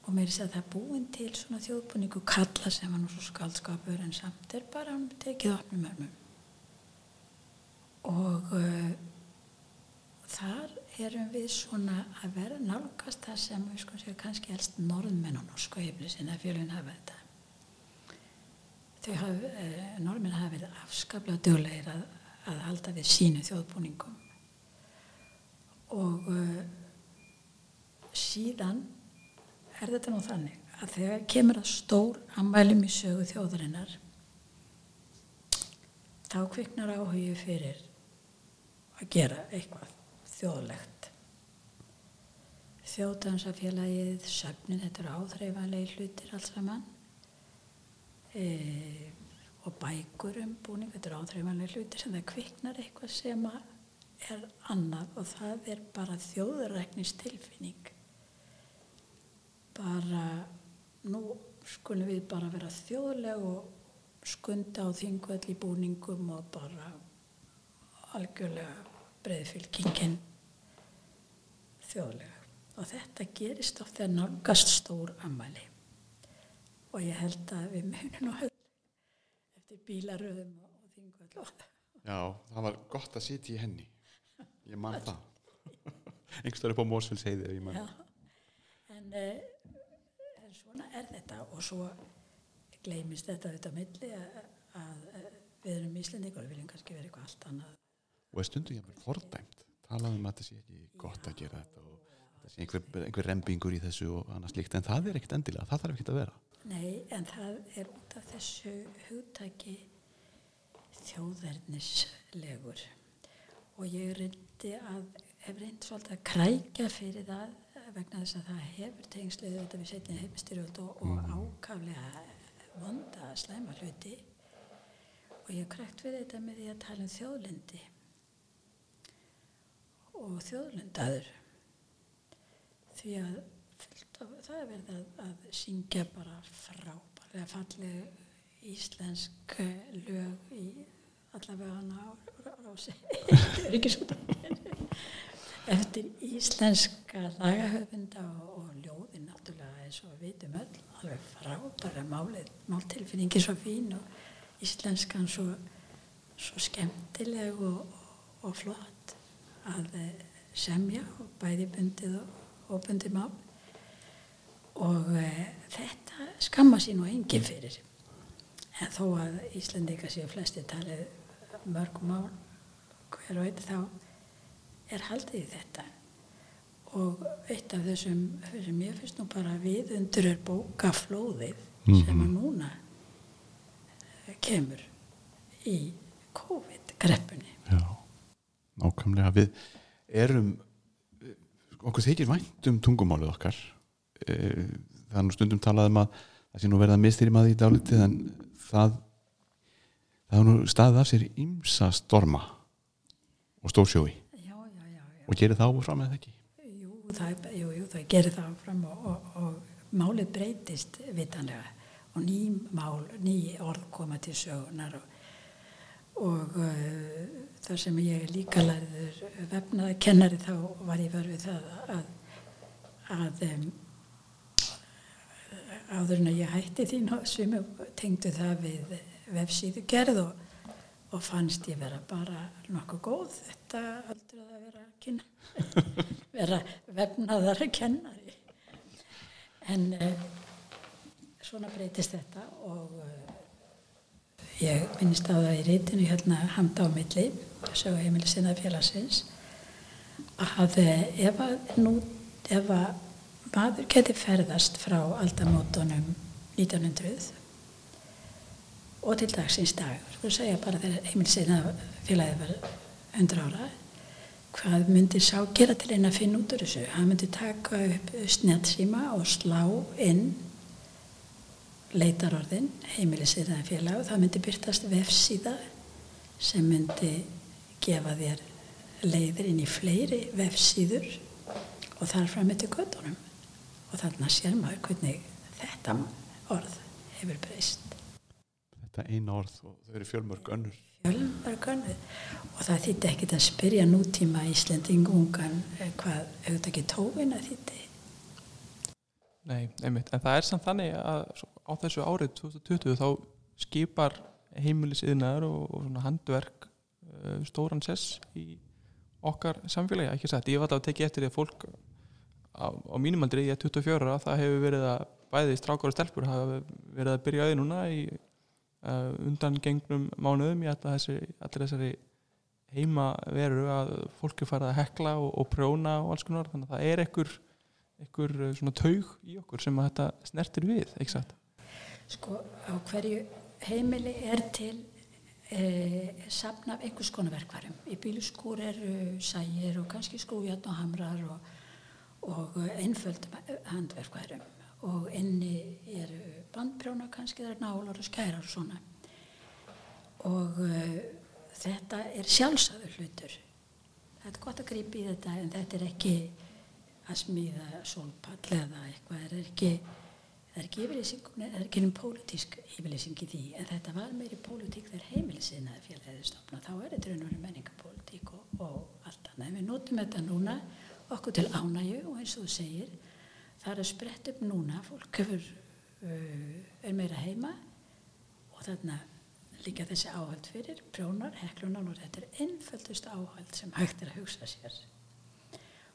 Speaker 3: og mér er að það er búin til svona þjóðbúningu kalla sem var nú svo skaldskapur en samt er bara hann tekið opnum örmum. Og uh, þar erum við svona að vera nálgast það sem við sko séu kannski helst norðmenn og heimlisin að fjölun hafa þetta þau hafa, uh, norðmenn hafa verið afskaplega döglegir að, að halda við sínu þjóðbúningum. Og uh, síðan er þetta nú þannig að þegar kemur að stór ammælum í sögu þjóðarinnar þá kviknar áhugi fyrir að gera eitthvað þjóðlegt? Þjóðdansafélagið söfnin, þetta eru áþreifanlegi hlutir alls saman. E, og bækur um búning, þetta eru áþreifanlegi hlutir sem það kviknar eitthvað sem er annað og það er bara þjóðurræknistilfinning bara nú skulum við bara vera þjóðleg og skunda á þingvöld í búningum og bara algjörlega breyðfylkingin þjóðlega og þetta gerist oft þegar nálgast stór ammali og ég held að við munum nú eftir bílaröðum og þingvöld
Speaker 2: Já, það var gott að sitja í henni. Ég man það. Einhverstað upp á Mórsfjöls heiði
Speaker 3: en, svona er þetta og svo gleymist þetta auðvitað milli að, að við erum íslendingur og viljum kannski vera eitthvað allt annað.
Speaker 2: Og er stundu ég að vera fordæmt talaðum að þetta sé ekki gott að gera þetta og þetta sé einhver, einhver rembingur í þessu og annars líkt en það er ekkert endilega, það þarf ekkert að vera.
Speaker 3: Nei, en það er út af þessu hugtaki þjóðverðnislegur og ég reyndi að hef reynd svolítið að krækja fyrir það vegna þess að það hefur tengsluðið þetta við setjum heimstyrjöld og, og mm. ákaflega vonda slæma hluti og ég krækt fyrir þetta með því að tala um þjóðlindi og þjóðlindaður því að það er verið að, að syngja bara frábærlega fallið íslensk lög í allavega hana á rási eftir íslenska lagahöfunda og, og ljóðin náttúrulega eins og við vitum öll alveg frábæra málið, máltilfinningi svo fín og íslenskan svo, svo skemmtileg og, og, og flott að eh, semja og bæði bundið og bundið mál. Og e, þetta skamma sín og enginn fyrir. En þó að Íslandika séu flesti talið mörg mál hver og einn þá er haldið í þetta. Og eitt af þessum sem ég finnst nú bara við undur er bókaflóðið mm -hmm. sem að núna eh, kemur í COVID-greppunni
Speaker 2: Já, nákvæmlega. Við erum okkur þykir vænt um tungumálið okkar. Eh, það er nú stundum talað um að það sé nú verið að mistýrjum að því dálitið en það það er nú staðið af sér ímsa storma og stórsjói og gerir það áfram eða ekki?
Speaker 3: Jú, það, jú, jú, það gerir það áfram og, og, og málið breytist vitanlega og ný mál, ný orð koma til sögunar og, og uh, þar sem ég líka lærður vefnaði kennari þá var ég verið það að, að um, áður en að ég hætti þín sem tengdu það við vefsíðu gerð og, og fannst ég vera bara nokkuð góð. Þetta aldrei að vera að kynna vera vefnaðar að kennari. En uh, svona breytist þetta og uh, ég minnist á það í reytinu hérna hamda á milli sögu heimili sinna félagsins að ef að nú ef að maður geti ferðast frá aldamótonum 1900 og til dagsins dag sko segja bara þegar heimili sinna félagið var 100 ára hvað myndi sá gera til einn að finna út úr þessu? Hann myndi taka upp snjálfsíma og slá inn leitarorðin heimilisýðaði félag og það myndi byrtast vefsíða sem myndi gefa þér leiðir inn í fleiri vefsíður og þar fram til göttunum og þarna sér maður hvernig þetta orð hefur breyst
Speaker 2: Þetta eina orð. Og þau eru fjölmörg önnur.
Speaker 3: Fjölmörg önnur. Og það þýtti ekkit að spyrja nútíma Íslending ungan hvað auðvitað ekki tófin að þýtti
Speaker 1: Nei, einmitt, en það er samt þannig að á þessu árið 2020 þá skipar heimilisiðnaður og, og svona handverk uh, stóran sess í okkar samfélagi, ekki satt, ég var alltaf að tekja eftir því að fólk á, á mínumaldri, ég er 24 það hefur verið að bæði strákar og stelpur hafa verið að byrja auðvitað núna í uh, undan gengnum mánuðum ég ætla þessi, allir þessari heima veru að fólk er farið að hekla og, og prjóna og alls konar þannig að það er einhver, einhver eh, svona taug í okkur sem að þetta snertir við, ekki satt?
Speaker 3: Sko á hverju heimili er til e, safn af einhvers konar verkvarum. Í bíluskúr eru sægir og kannski skrújatn og hamrar og, og einföldum handverkvarum og inni eru bandprjóna kannski það er nálar og skærar og svona. Og uh, þetta er sjálfsagður hlutur. Það er gott að grípa í þetta en þetta er ekki að smíða sólpall eða eitthvað, það er ekki Það er ekki yfirlýsing, það er ekki einhvern pólitísk yfirlýsing í því, en þetta var meiri pólitík þegar heimilisinaði félagið stofna. Þá er þetta raun og verið menningapólitík og, og allt annað. En við notum þetta núna okkur til ánægu og eins og þú segir, það er sprett upp núna, fólk hefur, uh, er meira heima og þarna líka þessi áhald fyrir, prjónar, heklunar og þetta er einföldust áhald sem hægt er að hugsa sér.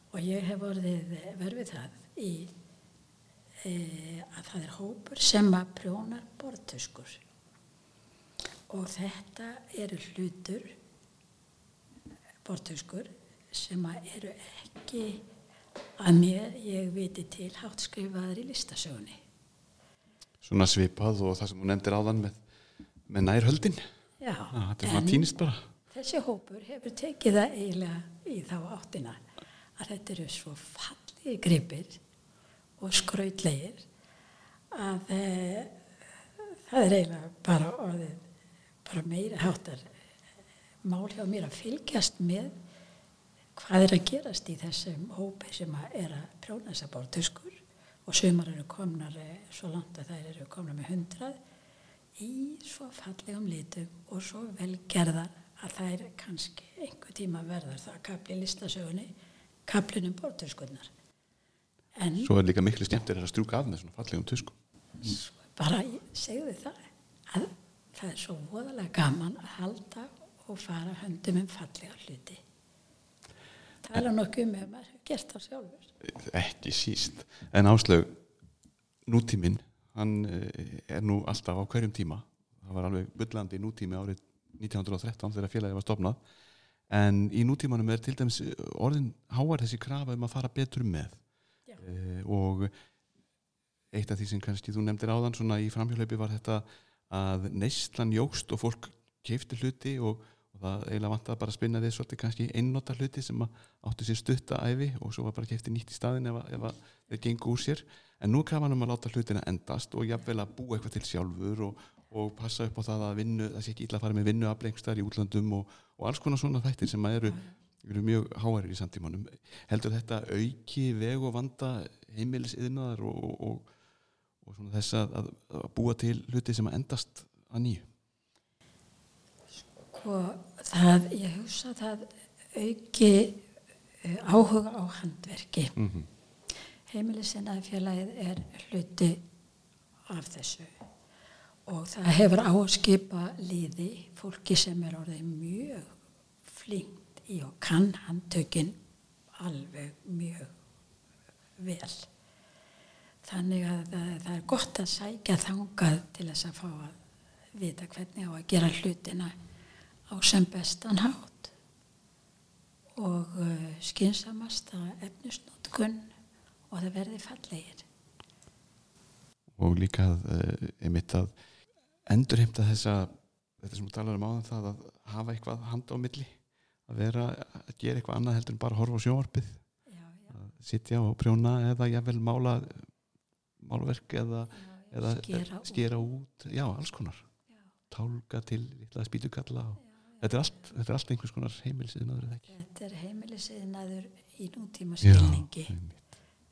Speaker 3: Og ég hef orðið verfið það í e, að það er hópur sem að prjónar bortuskur og þetta eru hlutur bortuskur sem að eru ekki að mér ég viti til hátt skrifaður í listasögunni
Speaker 2: Svona svipað og það sem hún nefndir áðan með, með nærhöldin.
Speaker 3: Já,
Speaker 2: týnist bara.
Speaker 3: þessi hópur hefur tekið það eiginlega í þá áttina að þetta eru svo fallið gripir og skrautlegir að e, það er eiginlega bara orðið bara meira háttar mál hjá mér að fylgjast með hvað er að gerast í þessum hópi sem að er að prjóna þessa bórtuskur og sumar eru komnar e, svo langt að þær eru komnar með hundrað í svo fallegum litum og svo velgerðar að er kannski einhver tíma verðar það að kapli listasögunni kaplinum bórtuskurnar en
Speaker 2: Svo er líka miklu skemmtir að strjúka af með svona fallegum tuskum.
Speaker 3: svo bara segðu það að það er svo voðalega gaman að halda og fara höndum um fallega hluti tala nokkuð um ef maður hefur gert það sjálfur
Speaker 2: Ekki síst. En áslög, nútíminn, hann eh, er nú alltaf á hverjum tíma. Það var alveg byllandi nútími árið 1913 þegar félagið var stopnað. En í nútímanum er til dæmis orðin háar þessi krafa um að fara betur með. Eh, og eitt af því sem kannski þú nefndir áðan svona í framhjálpi var þetta að neyslan jógst og fólk keifti hluti og, og það eiginlega bara að spinna við svolítið kannski einnota hluti sem áttu sér stutta æfi og svo var bara keifti nýtt í staðin ef, ef að þeir gengu úr sér en nú kann man um að láta hlutina endast og jafnvel að búa eitthvað til sjálfur og, og passa upp á það að vinnu, það sé ekki illa að fara með vinnu aflengstar í útlandum og, og alls konar svona þættir sem eru, eru mjög háærir í samtímanum. Heldur þetta auki veg og vanda heimilisiðnaðar og, og, svona þess að, að búa til hluti sem að endast að nýju?
Speaker 3: Og það, ég hugsa að það auki uh, áhuga á handverki.
Speaker 2: Mm -hmm.
Speaker 3: heimilisinaði félagið er hluti af þessu. Og það hefur á að skipa liði fólki sem er orðið mjög flinkt í og kann handtökin alveg mjög vel. Þannig að það, það er gott að sækja þangað til þess að fá að vita hvernig á að gera hlutina á sem bestan hátt og uh, skynsamasta efnusnótkun og það verði fallegir.
Speaker 2: Og líka að, uh, einmitt að endurheimta þessa, þetta sem þú talar um áðan það að hafa eitthvað handa á milli, að vera að gera eitthvað annað heldur en bara að horfa á sjónvarpið,
Speaker 3: Já, já,
Speaker 2: að sitja og prjóna eða jável mála málverk eða,
Speaker 3: já,
Speaker 2: eða
Speaker 3: skera,
Speaker 2: skera út, já, alls konar.
Speaker 3: Já,
Speaker 2: Tálka til spýtukalla og. Þetta er allt, þetta er allt einhvers konar heimilsiðnaður eða ekki.
Speaker 3: Þetta er heimilisiðnaður í nútíma skilningi.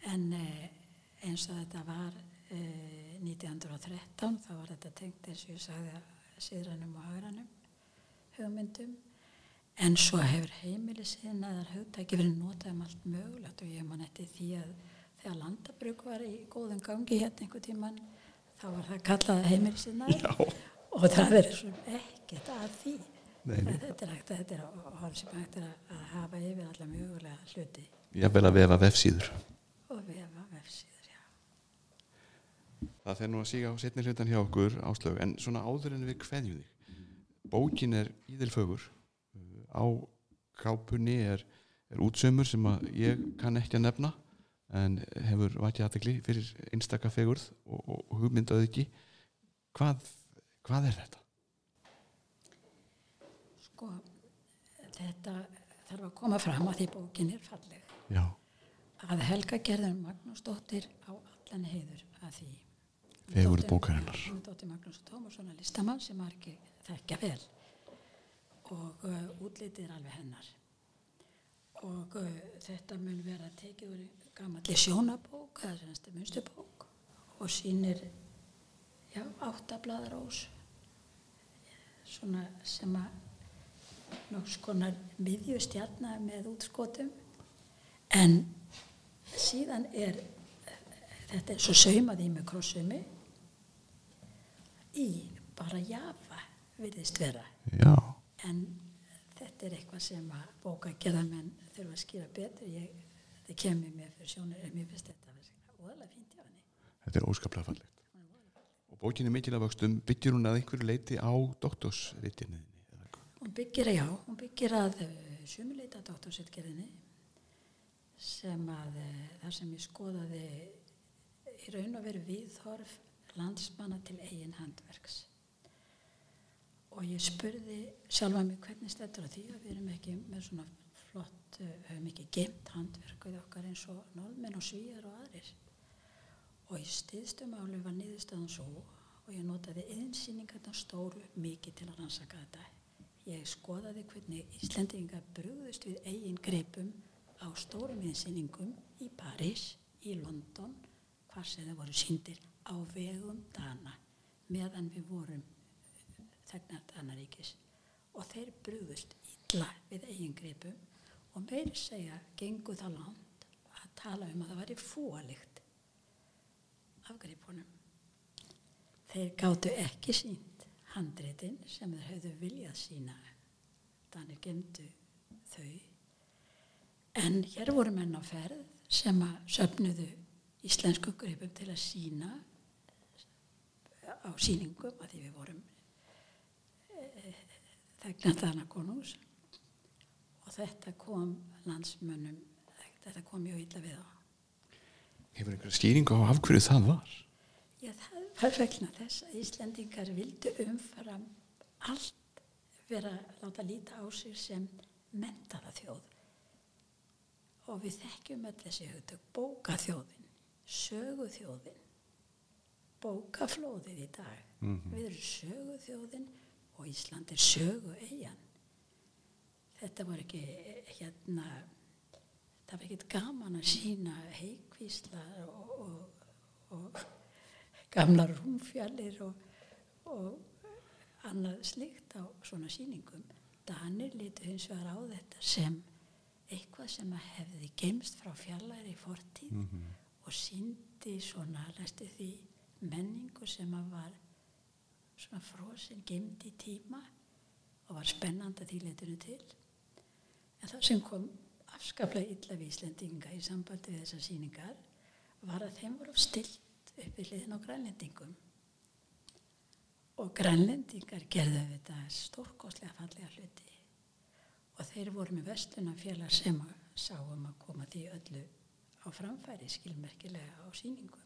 Speaker 3: en eh, eins og þetta var eh, 1913 þá var þetta tengt eins og ég sagði að síðranum og hagranum hugmyndum. En svo hefur heimilisiðnaðar hugtæki verið notað um allt mögulegt og ég man eftir því að þegar landabrug var í góðum gangi hérna einhver tíman þá var það kallað heimilisiðnaður. Og það er svo ekkert að því þetta er hægt að þetta er sem hægt er að, að hafa yfir alla mögulega hluti
Speaker 2: jável að vefa vefsíður.
Speaker 3: og vefa vefsíður, já.
Speaker 2: Það fer nú að síga á setni hlutan hjá okkur áslög, en svona áður en við kveðjum þig. Bókin er íðilfögur á kápunni er, er útsömmur sem að ég kann ekki að nefna en hefur vakið aðtekli fyrir einstaka fegurð og, og, og hugmyndaðu ekki hvað, hvað er þetta?
Speaker 3: Sko, þetta þarf að koma fram að því bókin er falleg.
Speaker 2: Já,
Speaker 3: Að Helga gerðum Magnúsdóttir á allan heiður að því. Dóttir-
Speaker 2: bókarinnar.
Speaker 3: Er Dóttir Magnús Tómasson að listamann sem margir þekkja vel og uh, útlitið er alveg hennar. Og uh, þetta mun vera tekið úr gamalli sjónabók, eða semst munstubók og sýnir já, áttablaðarós svona sem að nokks konar miðjustjarnar með útskotum. En síðan er þetta er svo saumað í með krossumi í bara jafa virðist vera.
Speaker 2: Já,
Speaker 3: en þetta er eitthvað sem að bóka gerðamenn þurfa að skýra betur. Ég, þetta kemur mér fyrir sjónir en mér finnst þetta að óðalega fínt
Speaker 2: þetta er óskaplega fallegt. Og bókin er mikil af vöxtum byggir hún að einhverju leiti á doktorsritinni
Speaker 3: Hún byggir, já, hún byggir að uh, sumuleita doktorsritgerðinni sem að uh, þar sem ég skoðaði í raun og veru viðhorf landsmanna til eigin handverks. Og ég spurði sjálfa mig hvernig stættur á því að við erum ekki með svona flott, höfum ekki gemt handverkuð okkar eins og nólmenn og svíjar og aðrir. Og í stiðstum álu var niðurstaðan svo og ég notaði yðinsýningarna stóru mikið til að rannsaka þetta. Ég skoðaði hvernig Íslendingar brugðust við eigin greipum á stórum yðinsýningum í París, í London, hvar sem það voru síndir á vegum Dana meðan við vorum þegnar Danaríkis og þeir brugðust illa við eigin greipum og meiri segja gengu það langt að tala um að það væri fúalikt af greipunum. Þeir gáttu ekki sínt handritin sem þeir höfðu viljað sína. Þannig gemdu þau. En hér voru menn á ferð sem að söfnuðu íslensku greipum til að sína á síningum að því við vorum þegnar þarna konungs og þetta kom landsmönnum, þetta kom mjög illa við á.
Speaker 2: hefur einhverju skýringu á af hverju það var
Speaker 3: Já, það var vegna þess að Íslendingar vildu umfram allt vera að láta líta á sig sem mentaða þjóð. Og við þekkjum öll þessi hugtök, bókaþjóðin, söguþjóðin, bókaflóðið í dag. Við erum söguþjóðin og Ísland er sögueyjan. Þetta var ekki hérna, það var ekkert gaman að sína heikvíslar og, og, og gamlar rúmfjallir og, og annað slikt á svona sýningum. Danir litu hins vegar á þetta sem eitthvað sem hefði geimst frá fjallæri í fortíð og síndi svona, læstu því, menningu sem var svona frosin, geimd í tíma og var því letinu til. En það sem kom afskaplega illa við Íslendinga í sambandi við þessar sýningar var að þeim voru stilt upp við hliðin á grænlendingum. Og grænlendingar gerðu þetta stórkostlega fallega hluti. Og þeir voru með vestunafélag sem sáum að koma því öllu á framfæri skilmerkilega á sýningum.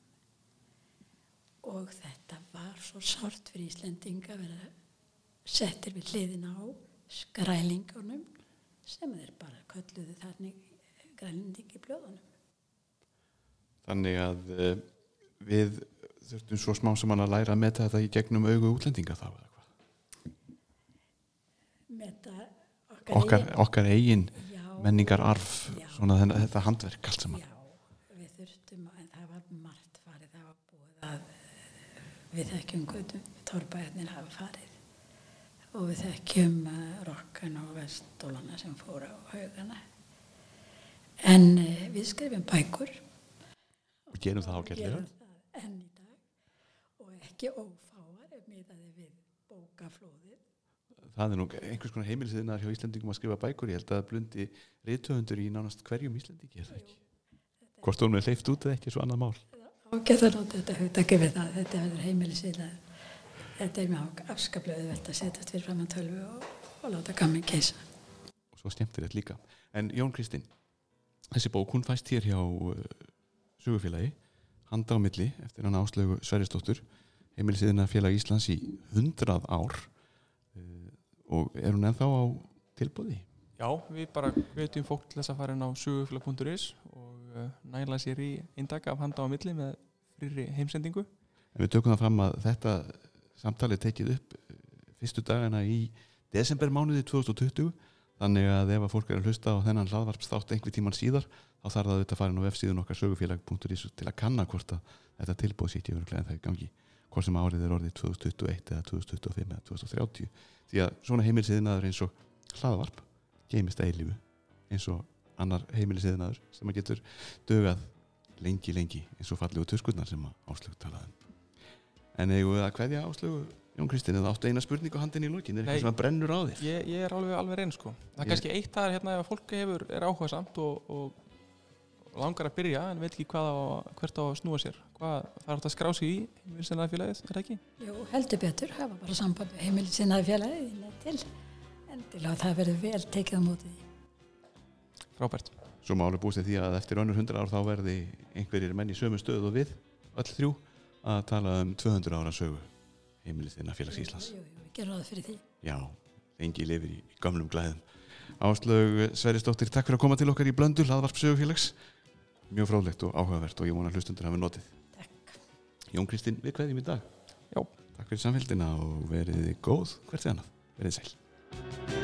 Speaker 3: Og þetta var svo sort fyrir Íslendinga að vera settir við hliðin á skrælingunum sem þeir bara kölluðu þannig grænlendingi blöðunum.
Speaker 2: þannig að uh, við þurftum svo smá saman að læra að meta þetta í gegnum augu útlendinga þá
Speaker 3: Meta
Speaker 2: okkar,
Speaker 3: eigin-
Speaker 2: okkar eigin
Speaker 3: Já.
Speaker 2: menningararf
Speaker 3: Já.
Speaker 2: svona þennan, þetta handverk allt saman
Speaker 3: Já, við þurftum, en það var margt farið, það var búið að eh, við þekkjum götu, torrbæðinir hafa farið og við þekkjum uh, rokkan og vestólana sem fóru á haugana. En uh, við skrifum bækur
Speaker 2: og gerum það
Speaker 3: það enn í dag og ekki ófáar ef miðaði við bókaflóðið.
Speaker 2: það er nú einhvers konar heimilsiðnar hjá Íslandingum að skrifa bækur ég held að blundi rithöfundur í nánast hverjum Íslandingi er það ekki hvort hún er hleyft út eða ekki svo annað mál
Speaker 3: Ágætt að nota þetta hugtaki við það, þetta verður heimilisíla. Þetta er mjög afskaplega auðvelt að setja fyrir fram að tölvu og, og láta gamin keisa.
Speaker 2: og svo skemmtilegt líka en Jón Kristinn, þessi bók hún fæst hér hjá uh, sögufélagi handa á milli eftir hann áslögu Sveristóttur heimilisiðina félag Íslands í 100 ár. Uh, og er hún ennþá á tilbúði?
Speaker 1: Já, við bara veitum fólk til þess að fara inn á sugufélag.is og uh, næla sér í indaka af handa á milli með frýri heimsendingu.
Speaker 2: En við tökum það fram að þetta samtali tekið upp uh, fyrstu dagana í desembermánuði 2020 þannig að ef að fólk er að hlusta á þennan hlaðvarpstátt einhver tíman síðar þá þarf það auðvitað að fara inn á vefsíðun okkar sögufélag.is til að kanna hvort að þetta tilbúð sýtti yfirlega en það er gangi. Hvort sem árið er orðið 2021 eða 2025 eða 2030 því að svona heimilisiðinaður eins og hlaðvarp geimist eilífu eins og annar heimilisiðinaður sem að getur dögað lengi lengi eins og fallegu tuskurnar sem að áslögu talaðum en að kveðja áslögu Jón Kristinn eða áttu eina spurningu handin í lókin er eitthvað sem að brennur á þér?
Speaker 1: Ég, ég er alveg, alveg reyn sko. Það er
Speaker 2: Ég-
Speaker 1: kannski eitt það er hérna ef fólk hefur, er áhuga samt og, og langar að byrja en veit ekki hvað á, hvert á að snúa sér. Hvað, það er hægt að skrá sig í heimilsennaði félagið, er það ekki?
Speaker 3: Jú, heldur betur, hafa bara samband við heimili sinnaði félagi til. Endilega það verður vel tekið á móti.
Speaker 1: Frábært.
Speaker 2: Svo máli búst því að eftir önnur 100 ár þá verði einhverjir menn í sömu stöðu og við öll þrjú að tala um 200 ára sögu heimilið þinna félags Íslands.
Speaker 3: Jú, jú, við gerum ráð fyrir því.
Speaker 2: Já, lengi lifir í, í gamlum glæðum. Áslaug Sveristóttir, takk fyrir að koma til okkar í blöndu hlaðvarp sögufélags mjög fráleitt og áhugavert og ég vona að hlustundur hafi notið.
Speaker 3: Takk.
Speaker 2: Jón Kristinn, við kveðjum í dag.
Speaker 1: Já.
Speaker 2: Takk fyrir samfélgina og verið góð hvert þið annað, verið sæl